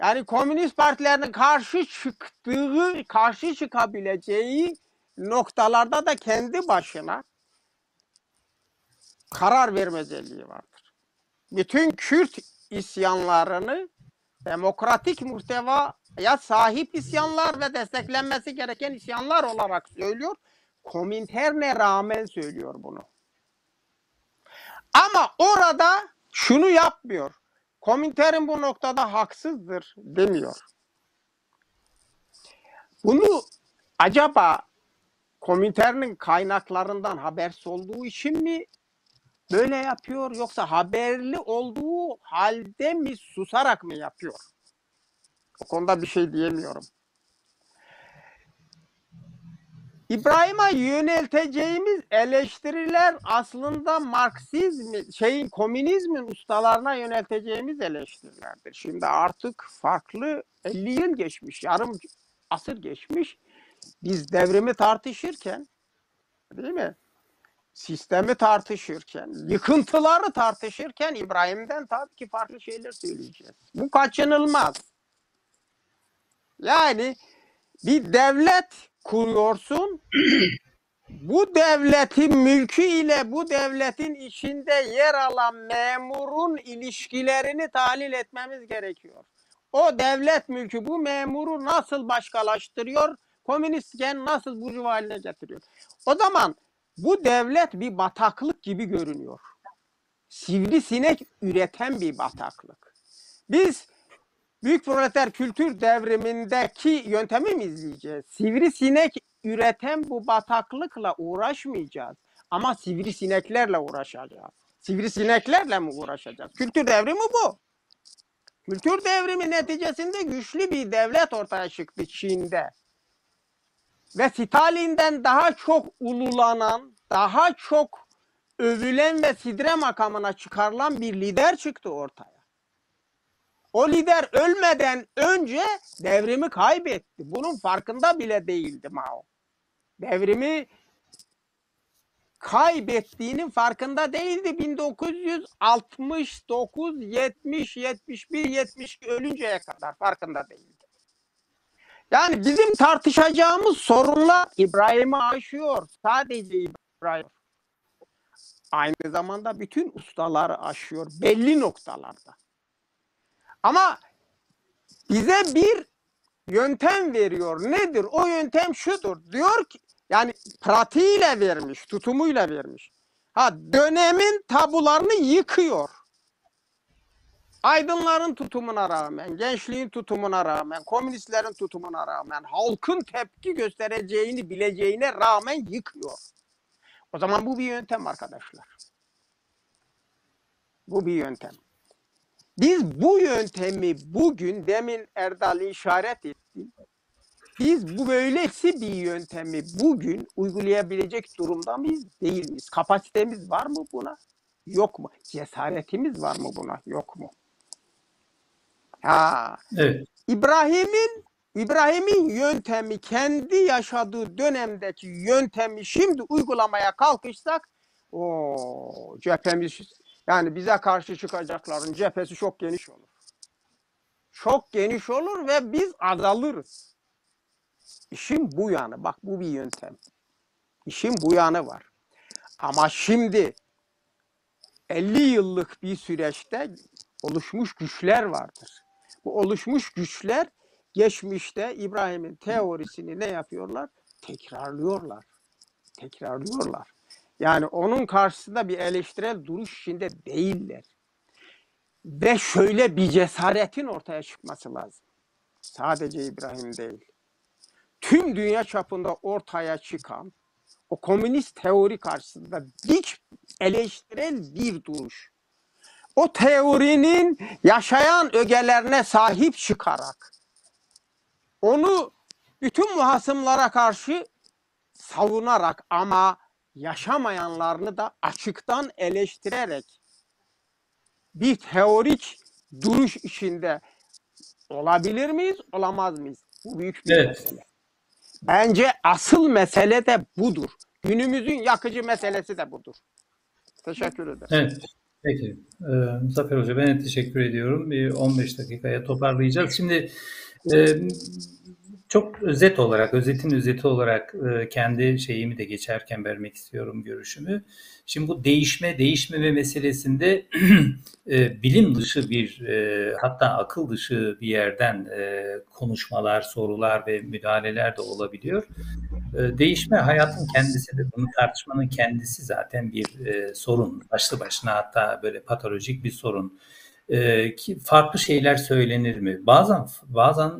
S3: Yani komünist partilerin karşı çıktığı, karşı çıkabileceği noktalarda da kendi başına karar verme özelliği vardır. Bütün Kürt isyanlarını demokratik muhtevaya sahip isyanlar ve desteklenmesi gereken isyanlar olarak söylüyor. Kominterne rağmen söylüyor bunu. Ama orada şunu yapmıyor. Komintern bu noktada haksızdır demiyor. Bunu acaba Komintern'in kaynaklarından habersiz olduğu için mi böyle yapıyor yoksa haberli olduğu halde mi susarak mı yapıyor? O konuda bir şey diyemiyorum. İbrahim'e yönelteceğimiz eleştiriler aslında Marksizmi, şeyin komünizmin ustalarına yönelteceğimiz eleştirilerdir. Şimdi artık farklı 50 yıl geçmiş, yarım asır geçmiş. Biz devrimi tartışırken, değil mi? Sistemi tartışırken, yıkıntıları tartışırken İbrahim'den tabii ki farklı şeyler söyleyeceğiz. Bu kaçınılmaz. Yani bir devlet kuruyorsun. bu devletin mülkü ile bu devletin içinde yer alan memurun ilişkilerini tahlil etmemiz gerekiyor. O devlet mülkü bu memuru nasıl başkalaştırıyor? Komünistken nasıl burjuva haline getiriyor? O zaman bu devlet bir bataklık gibi görünüyor. Sivrisinek üreten bir bataklık. Biz Büyük proleter kültür devrimindeki yöntemi mi izleyeceğiz? Sivrisinek üreten bu bataklıkla uğraşmayacağız. Ama sivrisineklerle uğraşacağız. Sivrisineklerle mi uğraşacağız? Kültür devrimi bu. Kültür devrimi neticesinde güçlü bir devlet ortaya çıktı Çin'de. Ve Stalin'den daha çok ululanan, daha çok övülen ve sidre makamına çıkarılan bir lider çıktı ortaya. O lider ölmeden önce devrimi kaybetti. Bunun farkında bile değildi Mao. Devrimi kaybettiğinin farkında değildi 1969, 70, 71, 72 ölünceye kadar farkında değildi. Yani bizim tartışacağımız sorunlar İbrahim'i aşıyor. Sadece İbrahim. Aynı zamanda bütün ustaları aşıyor belli noktalarda. Ama bize bir yöntem veriyor. Nedir? O yöntem şudur. Diyor ki yani pratiğiyle vermiş, tutumuyla vermiş. Ha dönemin tabularını yıkıyor. Aydınların tutumuna rağmen, gençliğin tutumuna rağmen, komünistlerin tutumuna rağmen, halkın tepki göstereceğini bileceğine rağmen yıkıyor. O zaman bu bir yöntem arkadaşlar. Bu bir yöntem. Biz bu yöntemi bugün demin Erdal işaret etti. Biz bu böylesi bir yöntemi bugün uygulayabilecek durumda mıyız? Değil miyiz? Kapasitemiz var mı buna? Yok mu? Cesaretimiz var mı buna? Yok mu? Ha.
S2: Evet.
S3: İbrahim'in İbrahim'in yöntemi kendi yaşadığı dönemdeki yöntemi şimdi uygulamaya kalkışsak o cephemiz yani bize karşı çıkacakların cephesi çok geniş olur. çok geniş olur ve biz azalırız. İşin bu yanı. Bak bu bir yöntem. İşin bu yanı var. Ama şimdi 50 yıllık bir süreçte oluşmuş güçler vardır. Bu oluşmuş güçler geçmişte İbrahim'in teorisini ne yapıyorlar? Tekrarlıyorlar. Tekrarlıyorlar. Yani onun karşısında bir eleştirel duruş içinde değiller. Ve şöyle bir cesaretin ortaya çıkması lazım. Sadece İbrahim değil. Tüm dünya çapında ortaya çıkan o komünist teori karşısında dik eleştirel bir duruş. O teorinin yaşayan ögelerine sahip çıkarak onu bütün muhasımlara karşı savunarak ama yaşamayanlarını da açıktan eleştirerek bir teorik duruş içinde olabilir miyiz, olamaz mıyız? Bu büyük bir
S2: Evet.
S3: mesele. Bence asıl mesele de budur. Günümüzün yakıcı meselesi de budur. Teşekkür ederim.
S2: Evet. Peki. Ee, Zafer Hoca ben teşekkür ediyorum. Bir 15 dakikaya toparlayacağız. Şimdi e, çok özet olarak, özetin özeti olarak e, kendi şeyimi de geçerken vermek istiyorum görüşümü. Şimdi bu değişme, değişmeme meselesinde e, bilim dışı bir, e, hatta akıl dışı bir yerden konuşmalar, sorular ve müdahaleler de olabiliyor. Değişme hayatın kendisidir. Bunu tartışmanın kendisi zaten bir sorun. Başlı başına hatta böyle patolojik bir sorun. Ki farklı şeyler söylenir mi? Bazen bazen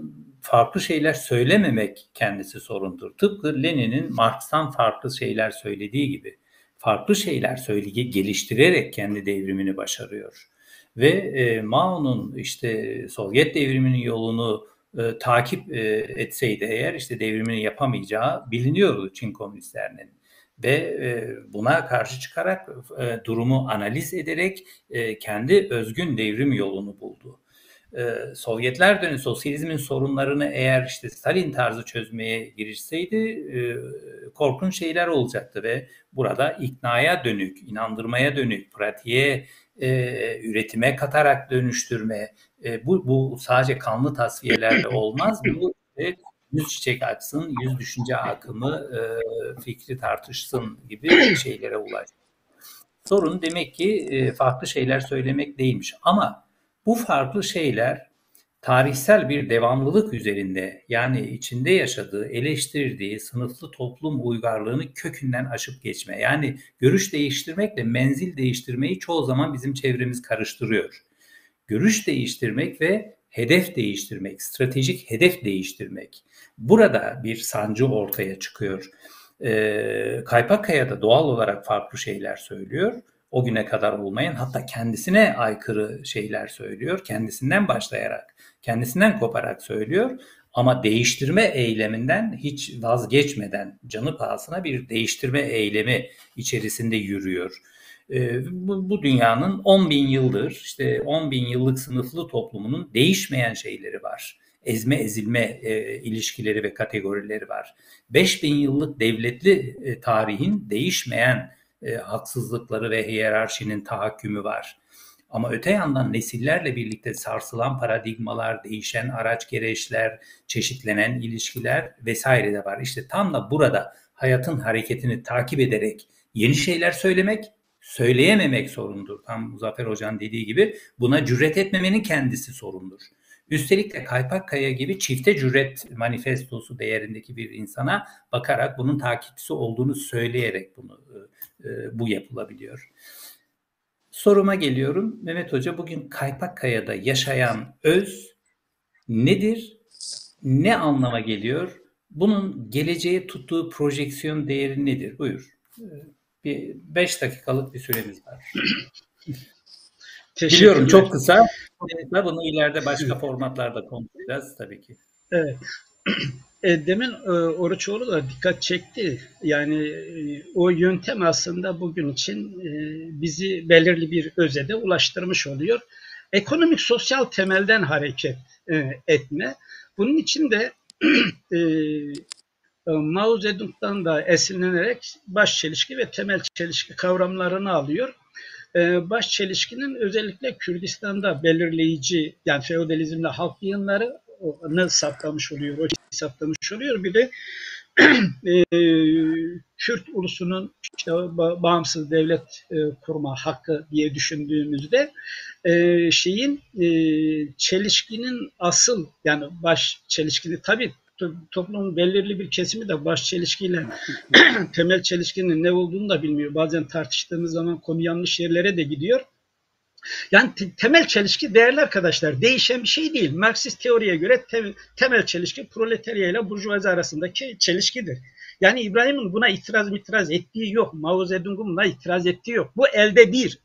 S2: farklı şeyler söylememek kendisi sorundur. Tıpkı Lenin'in Marx'tan farklı şeyler söylediği gibi farklı şeyler söyleye geliştirerek kendi devrimini başarıyor. Ve e, Mao'nun işte Sovyet devriminin yolunu e, takip e, etseydi eğer işte devrimini yapamayacağı biliniyordu Çin komünistlerinin. Ve e, buna karşı çıkarak e, durumu analiz ederek e, kendi özgün devrim yolunu buldu. Ee, Sovyetler dönemi sosyalizmin sorunlarını eğer işte Stalin tarzı çözmeye girişseydi e, korkunç şeyler olacaktı ve burada iknaya dönük, inandırmaya dönük, pratiğe, e, üretime katarak dönüştürme, e, bu, bu sadece kanlı tasfiyelerle olmaz. Bu e, yüz çiçek açsın, yüz düşünce akımı, e, fikri tartışsın gibi şeylere ulaştı. Sorun demek ki e, farklı şeyler söylemek değilmiş ama bu farklı şeyler tarihsel bir devamlılık üzerinde yani içinde yaşadığı, eleştirdiği sınıflı toplum uygarlığını kökünden aşıp geçme. Yani görüş değiştirmekle menzil değiştirmeyi çoğu zaman bizim çevremiz karıştırıyor. Görüş değiştirmek ve hedef değiştirmek, stratejik hedef değiştirmek. Burada bir sancı ortaya çıkıyor. Ee, Kaypakkaya da doğal olarak farklı şeyler söylüyor o güne kadar olmayan hatta kendisine aykırı şeyler söylüyor. Kendisinden başlayarak, kendisinden koparak söylüyor. Ama değiştirme eyleminden hiç vazgeçmeden canı pahasına bir değiştirme eylemi içerisinde yürüyor. Ee, bu, bu dünyanın 10 bin yıldır işte 10 bin yıllık sınıflı toplumunun değişmeyen şeyleri var. Ezme ezilme e, ilişkileri ve kategorileri var. 5 bin yıllık devletli e, tarihin değişmeyen e, haksızlıkları ve hiyerarşinin tahakkümü var. Ama öte yandan nesillerle birlikte sarsılan paradigmalar, değişen araç gereçler, çeşitlenen ilişkiler vesaire de var. İşte tam da burada hayatın hareketini takip ederek yeni şeyler söylemek, söyleyememek sorundur. Tam Muzaffer Hoca'nın dediği gibi buna cüret etmemenin kendisi sorundur. Üstelik de Kaypak Kaya gibi çifte cüret manifestosu değerindeki bir insana bakarak bunun takipçisi olduğunu söyleyerek bunu e, bu yapılabiliyor. Soruma geliyorum. Mehmet Hoca bugün Kaypak Kaya'da yaşayan öz nedir? Ne anlama geliyor? Bunun geleceğe tuttuğu projeksiyon değeri nedir? Buyur. E, bir beş dakikalık bir süremiz var. Biliyorum çok kısa. Bunu ileride başka formatlarda konuşacağız tabii ki.
S4: Evet. E, demin e, Oruçoğlu da dikkat çekti. Yani e, o yöntem aslında bugün için e, bizi belirli bir özede ulaştırmış oluyor. Ekonomik sosyal temelden hareket e, etme. Bunun için de e, e, Mao Zedong'dan da esinlenerek baş çelişki ve temel çelişki kavramlarını alıyor. e, baş çelişkinin özellikle Kürdistan'da belirleyici yani feodalizmle halk yığınlarını saptamış oluyor, o saptamış oluyor. Bir de e, Kürt ulusunun işte bağımsız devlet e, kurma hakkı diye düşündüğümüzde e, şeyin e, çelişkinin asıl yani baş çelişkini tabii toplumun belirli bir kesimi de baş çelişkiyle temel çelişkinin ne olduğunu da bilmiyor. Bazen tartıştığımız zaman konu yanlış yerlere de gidiyor. Yani temel çelişki değerli arkadaşlar değişen bir şey değil. Marksist teoriye göre te temel çelişki proletarya ile burjuvazi arasındaki çelişkidir. Yani İbrahim'in buna itiraz itiraz ettiği yok. Mao Zedong'un buna itiraz ettiği yok. Bu elde bir.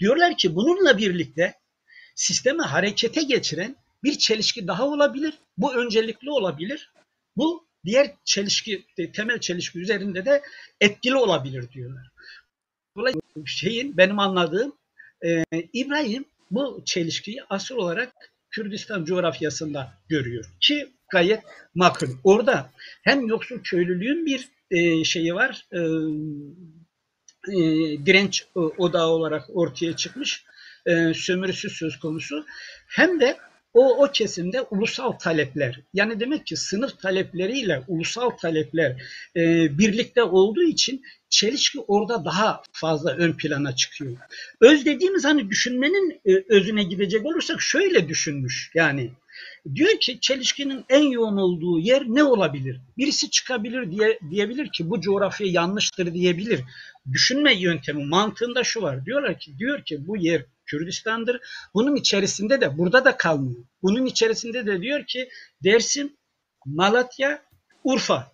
S4: Diyorlar ki bununla birlikte sistemi harekete geçiren bir çelişki daha olabilir. Bu öncelikli olabilir. Bu diğer çelişki, temel çelişki üzerinde de etkili olabilir diyorlar. Dolayısıyla şeyin benim anladığım e, İbrahim bu çelişkiyi asıl olarak Kürdistan coğrafyasında görüyor ki gayet makul. Orada hem yoksul köylülüğün bir e, şeyi var, e, e, direnç odağı olarak ortaya çıkmış, e, sömürüsü söz konusu. Hem de o, o kesimde ulusal talepler yani demek ki sınıf talepleriyle ulusal talepler e, birlikte olduğu için çelişki orada daha fazla ön plana çıkıyor. Öz dediğimiz hani düşünmenin e, özüne gidecek olursak şöyle düşünmüş yani diyor ki çelişkinin en yoğun olduğu yer ne olabilir? Birisi çıkabilir diye diyebilir ki bu coğrafya yanlıştır diyebilir. Düşünme yöntemi mantığında şu var. Diyorlar ki diyor ki bu yer Kürdistan'dır. Bunun içerisinde de burada da kalmıyor. Bunun içerisinde de diyor ki Dersim, Malatya, Urfa.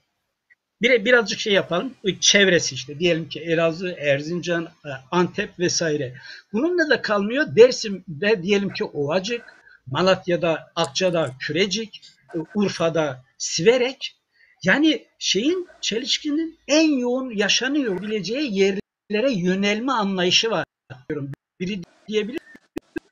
S4: Bir, birazcık şey yapalım. Çevresi işte. Diyelim ki Elazığ, Erzincan, e, Antep vesaire. Bununla da kalmıyor. Dersim'de diyelim ki Ovacık, Malatya'da Akça'da Kürecik, e, Urfa'da Siverek. Yani şeyin çelişkinin en yoğun yaşanıyor bileceği yerlere yönelme anlayışı var. Biri diyebilir.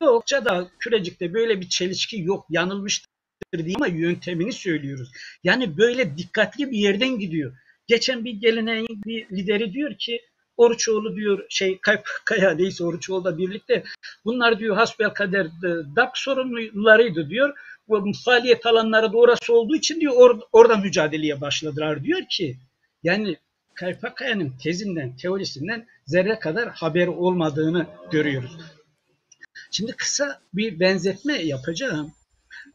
S4: Yokça da kürecikte böyle bir çelişki yok yanılmıştır diye ama yöntemini söylüyoruz. Yani böyle dikkatli bir yerden gidiyor. Geçen bir geleneğin bir lideri diyor ki Oruçoğlu diyor şey Kaya neyse Oruçoğlu da birlikte bunlar diyor hasbel kader DAP sorumlularıydı diyor. Bu faaliyet alanları da orası olduğu için diyor or, orada mücadeleye başladılar diyor ki yani Kaypakaya'nın tezinden, teorisinden zerre kadar haber olmadığını görüyoruz. Şimdi kısa bir benzetme yapacağım.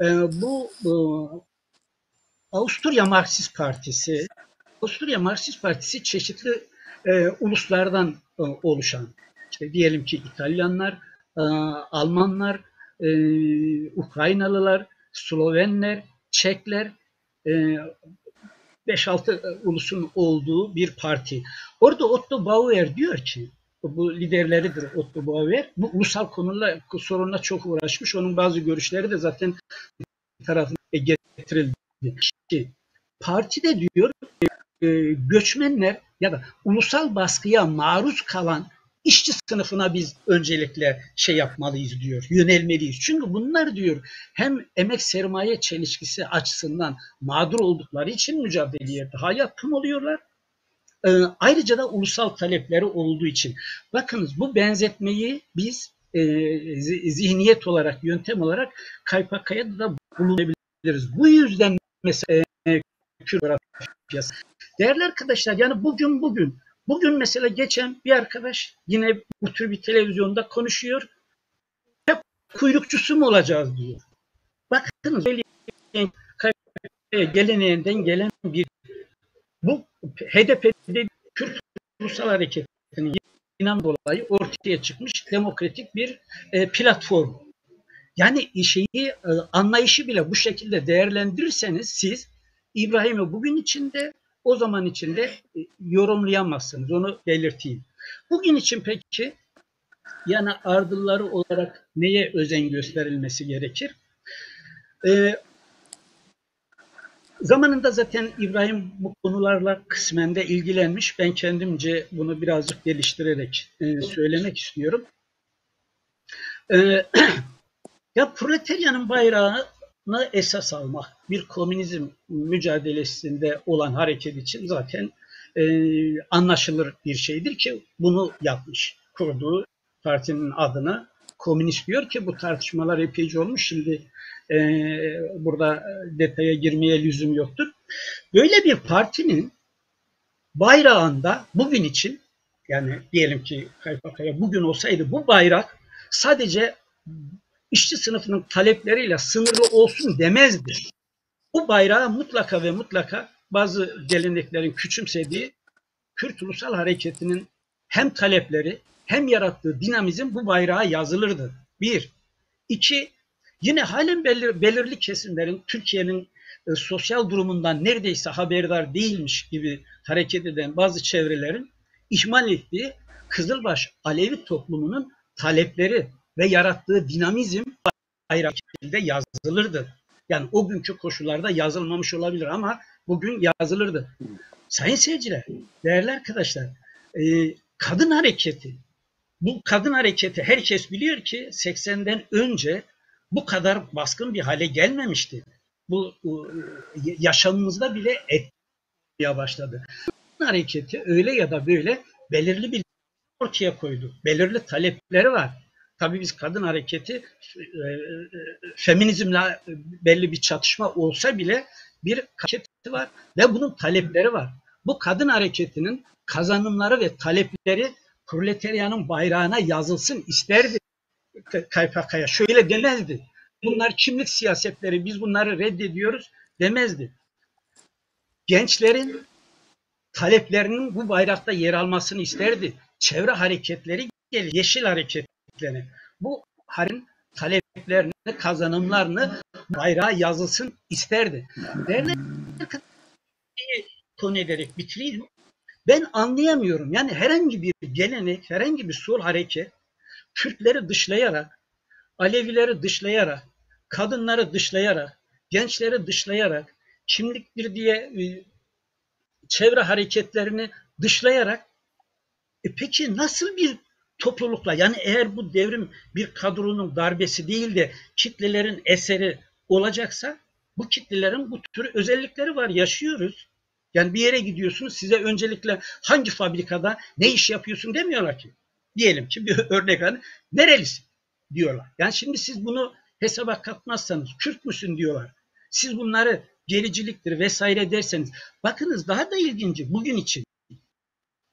S4: Ee, bu, bu Avusturya Marksist Partisi, Avusturya Marksist Partisi çeşitli e, uluslardan e, oluşan, işte diyelim ki İtalyanlar, e, Almanlar, e, Ukraynalılar, Slovenler, Çekler, e, 5-6 e, ulusun olduğu bir parti. Orada Otto Bauer diyor ki, bu liderleridir Otto Bauer. Bu ulusal konularla sorunla çok uğraşmış. Onun bazı görüşleri de zaten tarafından getirildi. Ki, parti de diyor e, göçmenler ya da ulusal baskıya maruz kalan işçi sınıfına biz öncelikle şey yapmalıyız diyor, yönelmeliyiz. Çünkü bunlar diyor hem emek sermaye çelişkisi açısından mağdur oldukları için mücadeleye daha yakın oluyorlar e, ayrıca da ulusal talepleri olduğu için. Bakınız bu benzetmeyi biz e, zihniyet olarak, yöntem olarak Kaypakaya'da da bulunabiliriz. Bu yüzden mesela e, coğrafyası. Değerli arkadaşlar yani bugün bugün bugün mesela geçen bir arkadaş yine bu tür bir televizyonda konuşuyor. Hep kuyrukçusu mu olacağız diyor. Bakınız geleneğinden gelen bir bu HDP'de Kürt Ulusal Hareketi'nin inan dolayı ortaya çıkmış demokratik bir e, platform. Yani şeyi e, anlayışı bile bu şekilde değerlendirirseniz siz İbrahim'i bugün içinde o zaman içinde e, yorumlayamazsınız. Onu belirteyim. Bugün için peki yani ardılları olarak neye özen gösterilmesi gerekir? Ee, Zamanında zaten İbrahim bu konularla kısmen de ilgilenmiş. Ben kendimce bunu birazcık geliştirerek e, söylemek istiyorum. E, ya proletaryanın bayrağını esas almak bir komünizm mücadelesinde olan hareket için zaten e, anlaşılır bir şeydir ki bunu yapmış, kurduğu partinin adına komünist diyor ki bu tartışmalar epeyce olmuş. Şimdi e, burada detaya girmeye lüzum yoktur. Böyle bir partinin bayrağında bugün için yani diyelim ki Kaypakaya bugün olsaydı bu bayrak sadece işçi sınıfının talepleriyle sınırlı olsun demezdi. Bu bayrağı mutlaka ve mutlaka bazı geleneklerin küçümsediği Kürt Ulusal Hareketi'nin hem talepleri hem yarattığı dinamizm bu bayrağa yazılırdı. Bir. İki, yine halen belir, belirli kesimlerin Türkiye'nin e, sosyal durumundan neredeyse haberdar değilmiş gibi hareket eden bazı çevrelerin ihmal ettiği Kızılbaş Alevi toplumunun talepleri ve yarattığı dinamizm şekilde yazılırdı. Yani o günkü koşullarda yazılmamış olabilir ama bugün yazılırdı. Sayın seyirciler, değerli arkadaşlar, e, kadın hareketi, bu kadın hareketi herkes biliyor ki 80'den önce bu kadar baskın bir hale gelmemişti. Bu yaşamımızda bile etmeye başladı. Kadın hareketi öyle ya da böyle belirli bir ortaya koydu. Belirli talepleri var. Tabii biz kadın hareketi e, e, feminizmle belli bir çatışma olsa bile bir hareketi var ve bunun talepleri var. Bu kadın hareketinin kazanımları ve talepleri proletaryanın bayrağına yazılsın isterdi KPK'ya. Şöyle demezdi. Bunlar kimlik siyasetleri, biz bunları reddediyoruz demezdi. Gençlerin taleplerinin bu bayrakta yer almasını isterdi. Çevre hareketleri, yeşil hareketleri. Bu harin taleplerini, kazanımlarını bayrağa yazılsın isterdi. Değerli konu ederek bitireyim. Ben anlayamıyorum. Yani herhangi bir gelenek, herhangi bir sol hareket Kürtleri dışlayarak, Alevileri dışlayarak, kadınları dışlayarak, gençleri dışlayarak, kimliktir diye e, çevre hareketlerini dışlayarak e peki nasıl bir toplulukla yani eğer bu devrim bir kadronun darbesi değil de kitlelerin eseri olacaksa bu kitlelerin bu tür özellikleri var yaşıyoruz. Yani bir yere gidiyorsunuz size öncelikle hangi fabrikada ne iş yapıyorsun demiyorlar ki. Diyelim ki bir örnek hani nerelisin diyorlar. Yani şimdi siz bunu hesaba katmazsanız Kürt müsün diyorlar. Siz bunları gericiliktir vesaire derseniz bakınız daha da ilginci bugün için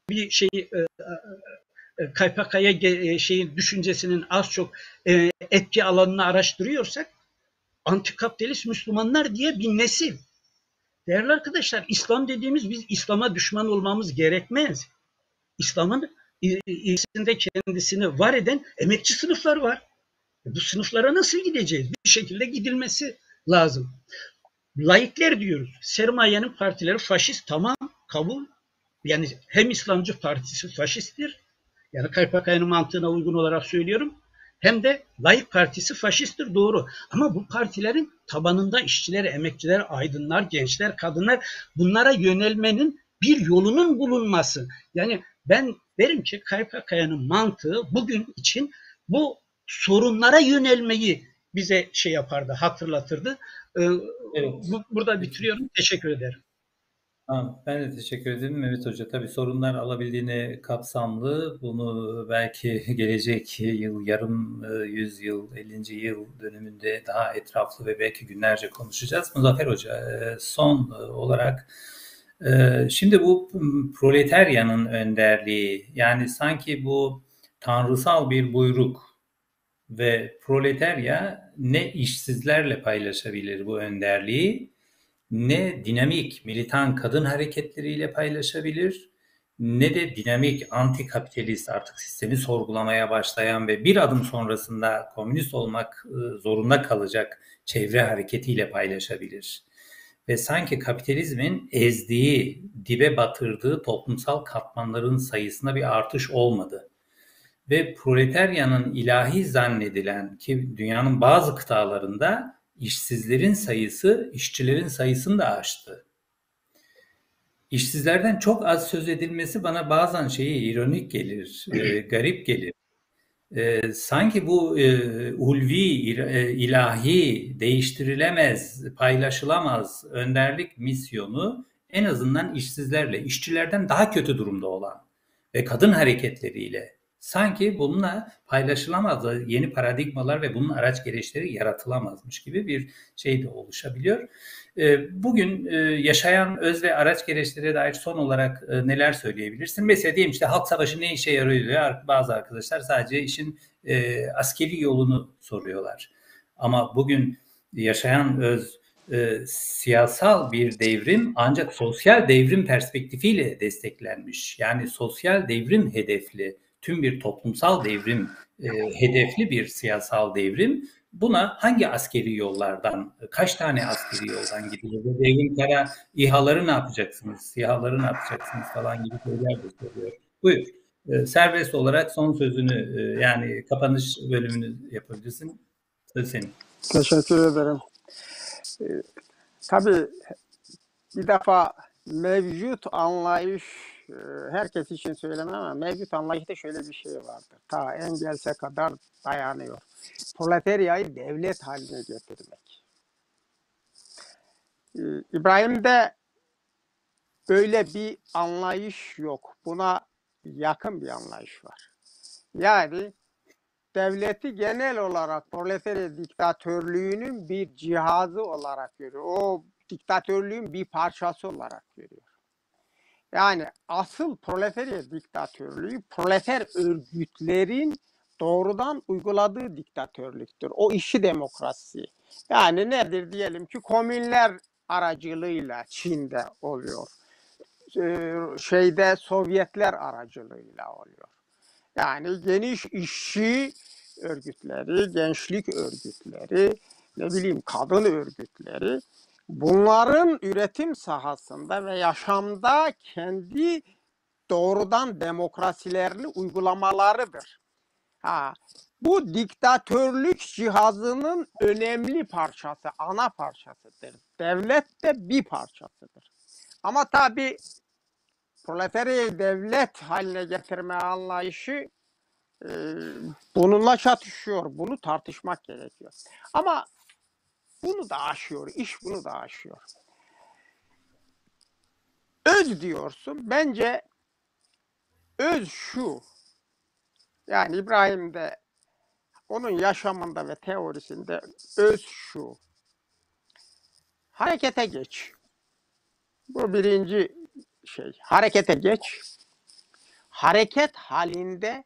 S4: bir şeyi e, e, e KPK'ya e, şeyin düşüncesinin az çok e, etki alanını araştırıyorsak antikapitalist Müslümanlar diye bir nesil Değerli arkadaşlar İslam dediğimiz biz İslam'a düşman olmamız gerekmez. İslam'ın içinde kendisini var eden emekçi sınıflar var. E, bu sınıflara nasıl gideceğiz? Bir şekilde gidilmesi lazım. Laikler diyoruz. Sermayenin partileri faşist tamam kabul. Yani hem İslamcı partisi faşisttir. Yani KPK'nın mantığına uygun olarak söylüyorum hem de layık partisi faşisttir doğru. Ama bu partilerin tabanında işçiler, emekçiler, aydınlar, gençler, kadınlar bunlara yönelmenin bir yolunun bulunması. Yani ben derim ki KPK'nın mantığı bugün için bu sorunlara yönelmeyi bize şey yapardı, hatırlatırdı. Ee, evet. Burada bitiriyorum. Teşekkür ederim.
S2: Ben de teşekkür ederim Mehmet Hoca. Tabii sorunlar alabildiğine kapsamlı. Bunu belki gelecek yıl, yarım e, yüzyıl, 50. yıl dönümünde daha etraflı ve belki günlerce konuşacağız. Muzaffer Hoca, e, son e, olarak şimdi bu proletaryanın önderliği, yani sanki bu tanrısal bir buyruk ve proletarya ne işsizlerle paylaşabilir bu önderliği ne dinamik militan kadın hareketleriyle paylaşabilir ne de dinamik anti-kapitalist artık sistemi sorgulamaya başlayan ve bir adım sonrasında komünist olmak ıı, zorunda kalacak çevre hareketiyle paylaşabilir. Ve sanki kapitalizmin ezdiği, dibe batırdığı toplumsal katmanların sayısında bir artış olmadı. Ve proletaryanın ilahi zannedilen ki dünyanın bazı kıtalarında işsizlerin sayısı işçilerin sayısını da aştı. İşsizlerden çok az söz edilmesi bana bazen şeyi ironik gelir, e, garip gelir. E, sanki bu e, ulvi, e, ilahi, değiştirilemez, paylaşılamaz önderlik misyonu en azından işsizlerle, işçilerden daha kötü durumda olan ve kadın hareketleriyle sanki bununla paylaşılamaz yeni paradigmalar ve bunun araç gereçleri yaratılamazmış gibi bir şey de oluşabiliyor. Ee, bugün e, yaşayan öz ve araç gereçlere dair son olarak e, neler söyleyebilirsin? Mesela diyelim işte halk savaşı ne işe yarıyor diyor bazı arkadaşlar sadece işin e, askeri yolunu soruyorlar. Ama bugün yaşayan öz e, siyasal bir devrim ancak sosyal devrim perspektifiyle desteklenmiş. Yani sosyal devrim hedefli, tüm bir toplumsal devrim e, hedefli bir siyasal devrim. Buna hangi askeri yollardan, kaç tane askeri yoldan gidiyor? Devrim kara İHA'ları ne yapacaksınız, SİHA'ları ne yapacaksınız falan gibi şeyler de soruyor. Buyur. E, serbest olarak son sözünü e, yani kapanış bölümünü yapabilirsin. Söz senin.
S3: Teşekkür ederim. Ee, tabii bir defa mevcut anlayış e, herkes için söylemem ama mevcut anlayışta şöyle bir şey vardır. Ta engelse kadar dayanıyor. Proletaryayı devlet haline getirmek. Ee, İbrahim'de böyle bir anlayış yok. Buna yakın bir anlayış var. Yani devleti genel olarak proletarya diktatörlüğünün bir cihazı olarak görüyor. O diktatörlüğün bir parçası olarak görüyor. Yani asıl proletarya diktatörlüğü proleter örgütlerin doğrudan uyguladığı diktatörlüktür. O işi demokrasi. Yani nedir diyelim ki komünler aracılığıyla Çin'de oluyor. Ee, şeyde Sovyetler aracılığıyla oluyor. Yani geniş işçi örgütleri, gençlik örgütleri, ne bileyim kadın örgütleri bunların üretim sahasında ve yaşamda kendi doğrudan demokrasilerini uygulamalarıdır. Ha, bu diktatörlük cihazının önemli parçası, ana parçasıdır. Devlet de bir parçasıdır. Ama tabi proletarya devlet haline getirme anlayışı e, bununla çatışıyor. Bunu tartışmak gerekiyor. Ama bunu da aşıyor. iş bunu da aşıyor. Öz diyorsun. Bence öz şu. Yani İbrahim'de onun yaşamında ve teorisinde öz şu. Harekete geç. Bu birinci şey. Harekete geç. Hareket halinde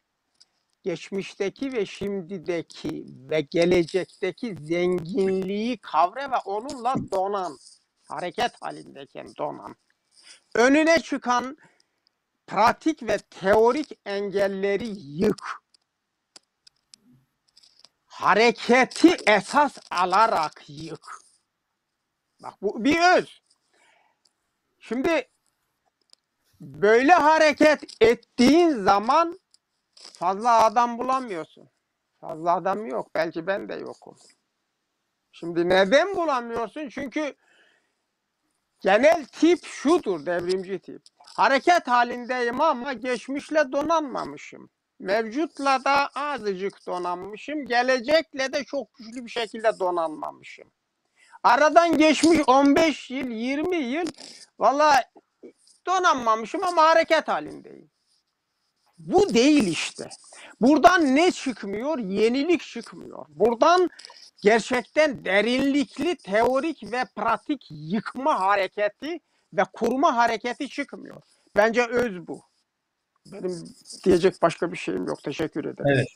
S3: geçmişteki ve şimdideki ve gelecekteki zenginliği kavra ve onunla donan, hareket halindeyken donan, önüne çıkan pratik ve teorik engelleri yık. Hareketi esas alarak yık. Bak bu bir öz. Şimdi böyle hareket ettiğin zaman fazla adam bulamıyorsun. Fazla adam yok. Belki ben de yokum. Şimdi neden bulamıyorsun? Çünkü genel tip şudur devrimci tip. Hareket halindeyim ama geçmişle donanmamışım. Mevcutla da azıcık donanmışım. Gelecekle de çok güçlü bir şekilde donanmamışım. Aradan geçmiş 15 yıl, 20 yıl valla donanmamışım ama hareket halindeyim. Bu değil işte. Buradan ne çıkmıyor? Yenilik çıkmıyor. Buradan gerçekten derinlikli teorik ve pratik yıkma hareketi ve kurma hareketi çıkmıyor. Bence öz bu. Benim diyecek başka bir şeyim yok. Teşekkür ederim.
S2: Evet.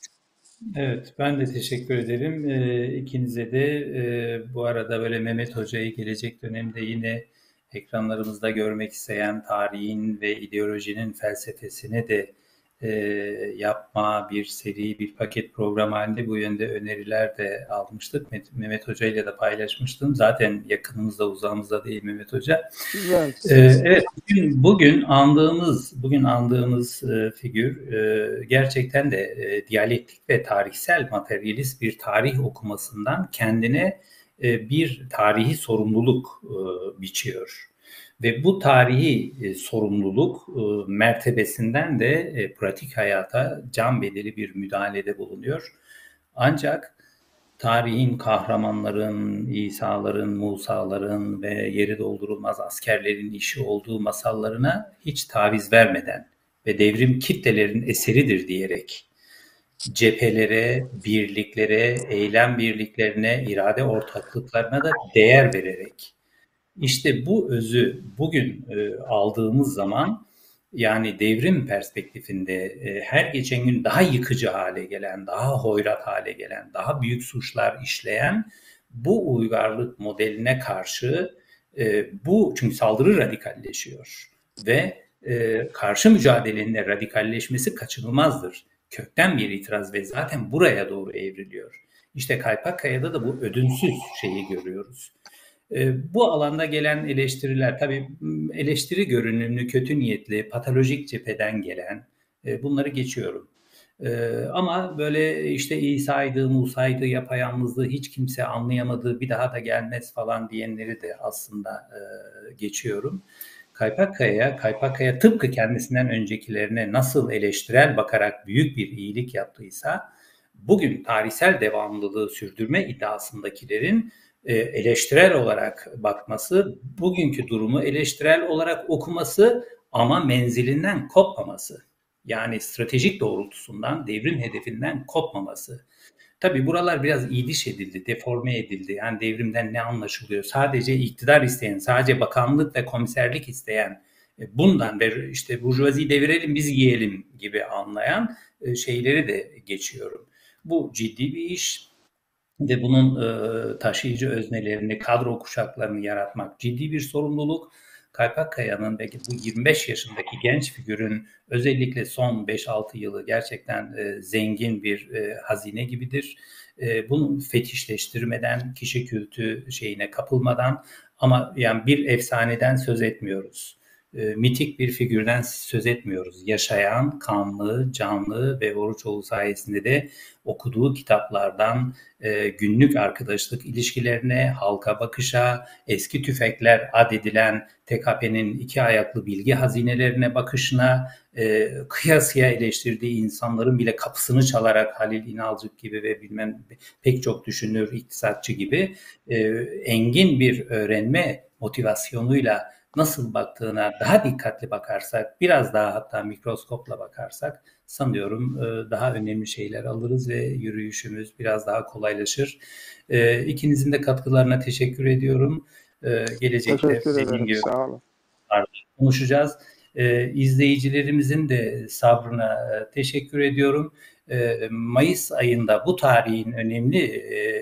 S2: Evet, ben de teşekkür ederim. Ee, ikinize de e, bu arada böyle Mehmet Hoca'yı gelecek dönemde yine ekranlarımızda görmek isteyen tarihin ve ideolojinin felsefesine de e, yapma bir seri, bir paket program halinde bu yönde öneriler de almıştık. Mehmet Hoca ile de paylaşmıştım. Zaten yakınımızda uzağımızda değil Mehmet Hoca. Evet. Ee, evet bugün, bugün andığımız bugün andığımız e, figür e, gerçekten de e, diyalektik ve tarihsel materyalist bir tarih okumasından kendine e, bir tarihi sorumluluk e, biçiyor. Ve bu tarihi e, sorumluluk e, mertebesinden de e, pratik hayata can bedeli bir müdahalede bulunuyor. Ancak tarihin kahramanların, İsa'ların, Musa'ların ve yeri doldurulmaz askerlerin işi olduğu masallarına hiç taviz vermeden ve devrim kitlelerin eseridir diyerek cephelere, birliklere, eylem birliklerine, irade ortaklıklarına da değer vererek. İşte bu özü bugün e, aldığımız zaman yani devrim perspektifinde e, her geçen gün daha yıkıcı hale gelen, daha hoyrat hale gelen, daha büyük suçlar işleyen bu uygarlık modeline karşı e, bu çünkü saldırı radikalleşiyor ve e, karşı mücadelenin de radikalleşmesi kaçınılmazdır. Kökten bir itiraz ve zaten buraya doğru evriliyor. İşte Kaypakkaya'da da bu ödünsüz şeyi görüyoruz. E, bu alanda gelen eleştiriler tabii eleştiri görünümlü, kötü niyetli, patolojik cepheden gelen e, bunları geçiyorum. E, ama böyle işte İsa'ydı, Musa'ydı, yapayalnızdı, hiç kimse anlayamadı, bir daha da gelmez falan diyenleri de aslında e, geçiyorum. Kaypakkaya, Kaypakkaya tıpkı kendisinden öncekilerine nasıl eleştirel bakarak büyük bir iyilik yaptıysa, bugün tarihsel devamlılığı sürdürme iddiasındakilerin eleştirel olarak bakması, bugünkü durumu eleştirel olarak okuması ama menzilinden kopmaması. Yani stratejik doğrultusundan, devrim hedefinden kopmaması. Tabii buralar biraz iyiliş edildi, deforme edildi. Yani devrimden ne anlaşılıyor? Sadece iktidar isteyen, sadece bakanlık ve komiserlik isteyen, e, bundan ve işte burjuvazi devirelim biz yiyelim gibi anlayan e, şeyleri de geçiyorum. Bu ciddi bir iş ve bunun e, taşıyıcı öznelerini, kadro kuşaklarını yaratmak ciddi bir sorumluluk. Kaypakkaya'nın belki bu 25 yaşındaki genç figürün özellikle son 5-6 yılı gerçekten e, zengin bir e, hazine gibidir. E, bunu fetişleştirmeden, kişi kültü şeyine kapılmadan ama yani bir efsaneden söz etmiyoruz e, mitik bir figürden söz etmiyoruz. Yaşayan, kanlı, canlı ve Oruçoğlu sayesinde de okuduğu kitaplardan e, günlük arkadaşlık ilişkilerine, halka bakışa, eski tüfekler adedilen TKP'nin iki ayaklı bilgi hazinelerine bakışına, e, kıyasıya eleştirdiği insanların bile kapısını çalarak Halil İnalcık gibi ve bilmem pek çok düşünür, iktisatçı gibi e, engin bir öğrenme motivasyonuyla nasıl baktığına daha dikkatli bakarsak, biraz daha hatta mikroskopla bakarsak sanıyorum e, daha önemli şeyler alırız ve yürüyüşümüz biraz daha kolaylaşır. E, ikinizin de katkılarına teşekkür ediyorum. E, gelecekte
S3: teşekkür ederim. gibi
S2: konuşacağız. İzleyicilerimizin de sabrına teşekkür ediyorum. Mayıs ayında bu tarihin önemli,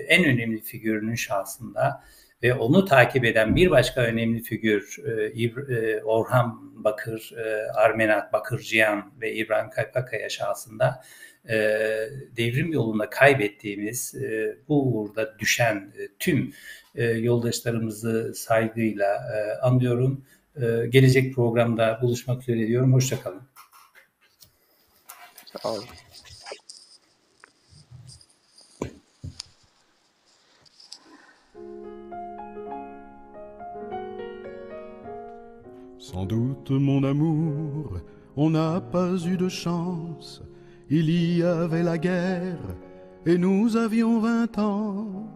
S2: en önemli figürünün şahsında ve onu takip eden bir başka önemli figür e, e, Orhan Bakır, e, Armenat Bakırcıyan ve İbrahim Kaypakaya şahsında devrim yolunda kaybettiğimiz bu uğurda düşen tüm yoldaşlarımızı saygıyla anlıyorum. Gelecek programda buluşmak üzere diyorum. Hoşçakalın. Sağ olun.
S1: Sans doute, mon amour, on n'a pas eu de chance. Il y avait la guerre et nous avions vingt ans.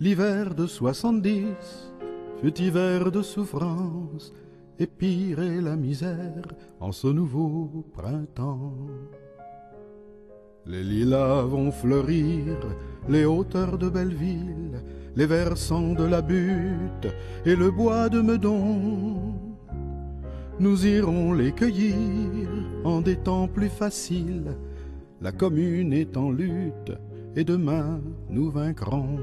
S1: L'hiver de soixante-dix fut hiver de souffrance et pire est la misère en ce nouveau printemps. Les lilas vont fleurir, les hauteurs de Belleville, les versants de la butte et le bois de Meudon. Nous irons les cueillir en des temps plus faciles. La commune est en lutte et demain nous vaincrons.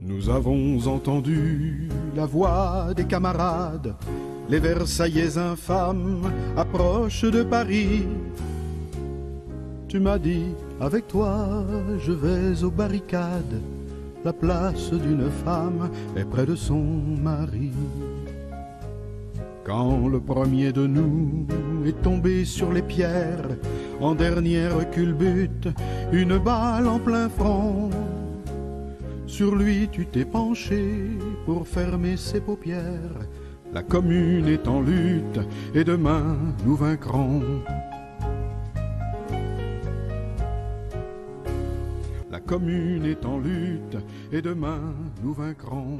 S1: Nous avons entendu la voix des camarades, les Versaillais infâmes approchent de Paris. Tu m'as dit, avec toi, je vais aux barricades. La place d'une femme est près de son mari. Quand le premier de nous est tombé sur les pierres, en dernière culbute, une balle en plein front, sur lui tu t'es penché pour fermer ses paupières. La commune est en lutte et demain nous vaincrons. Commune est en lutte et demain nous vaincrons.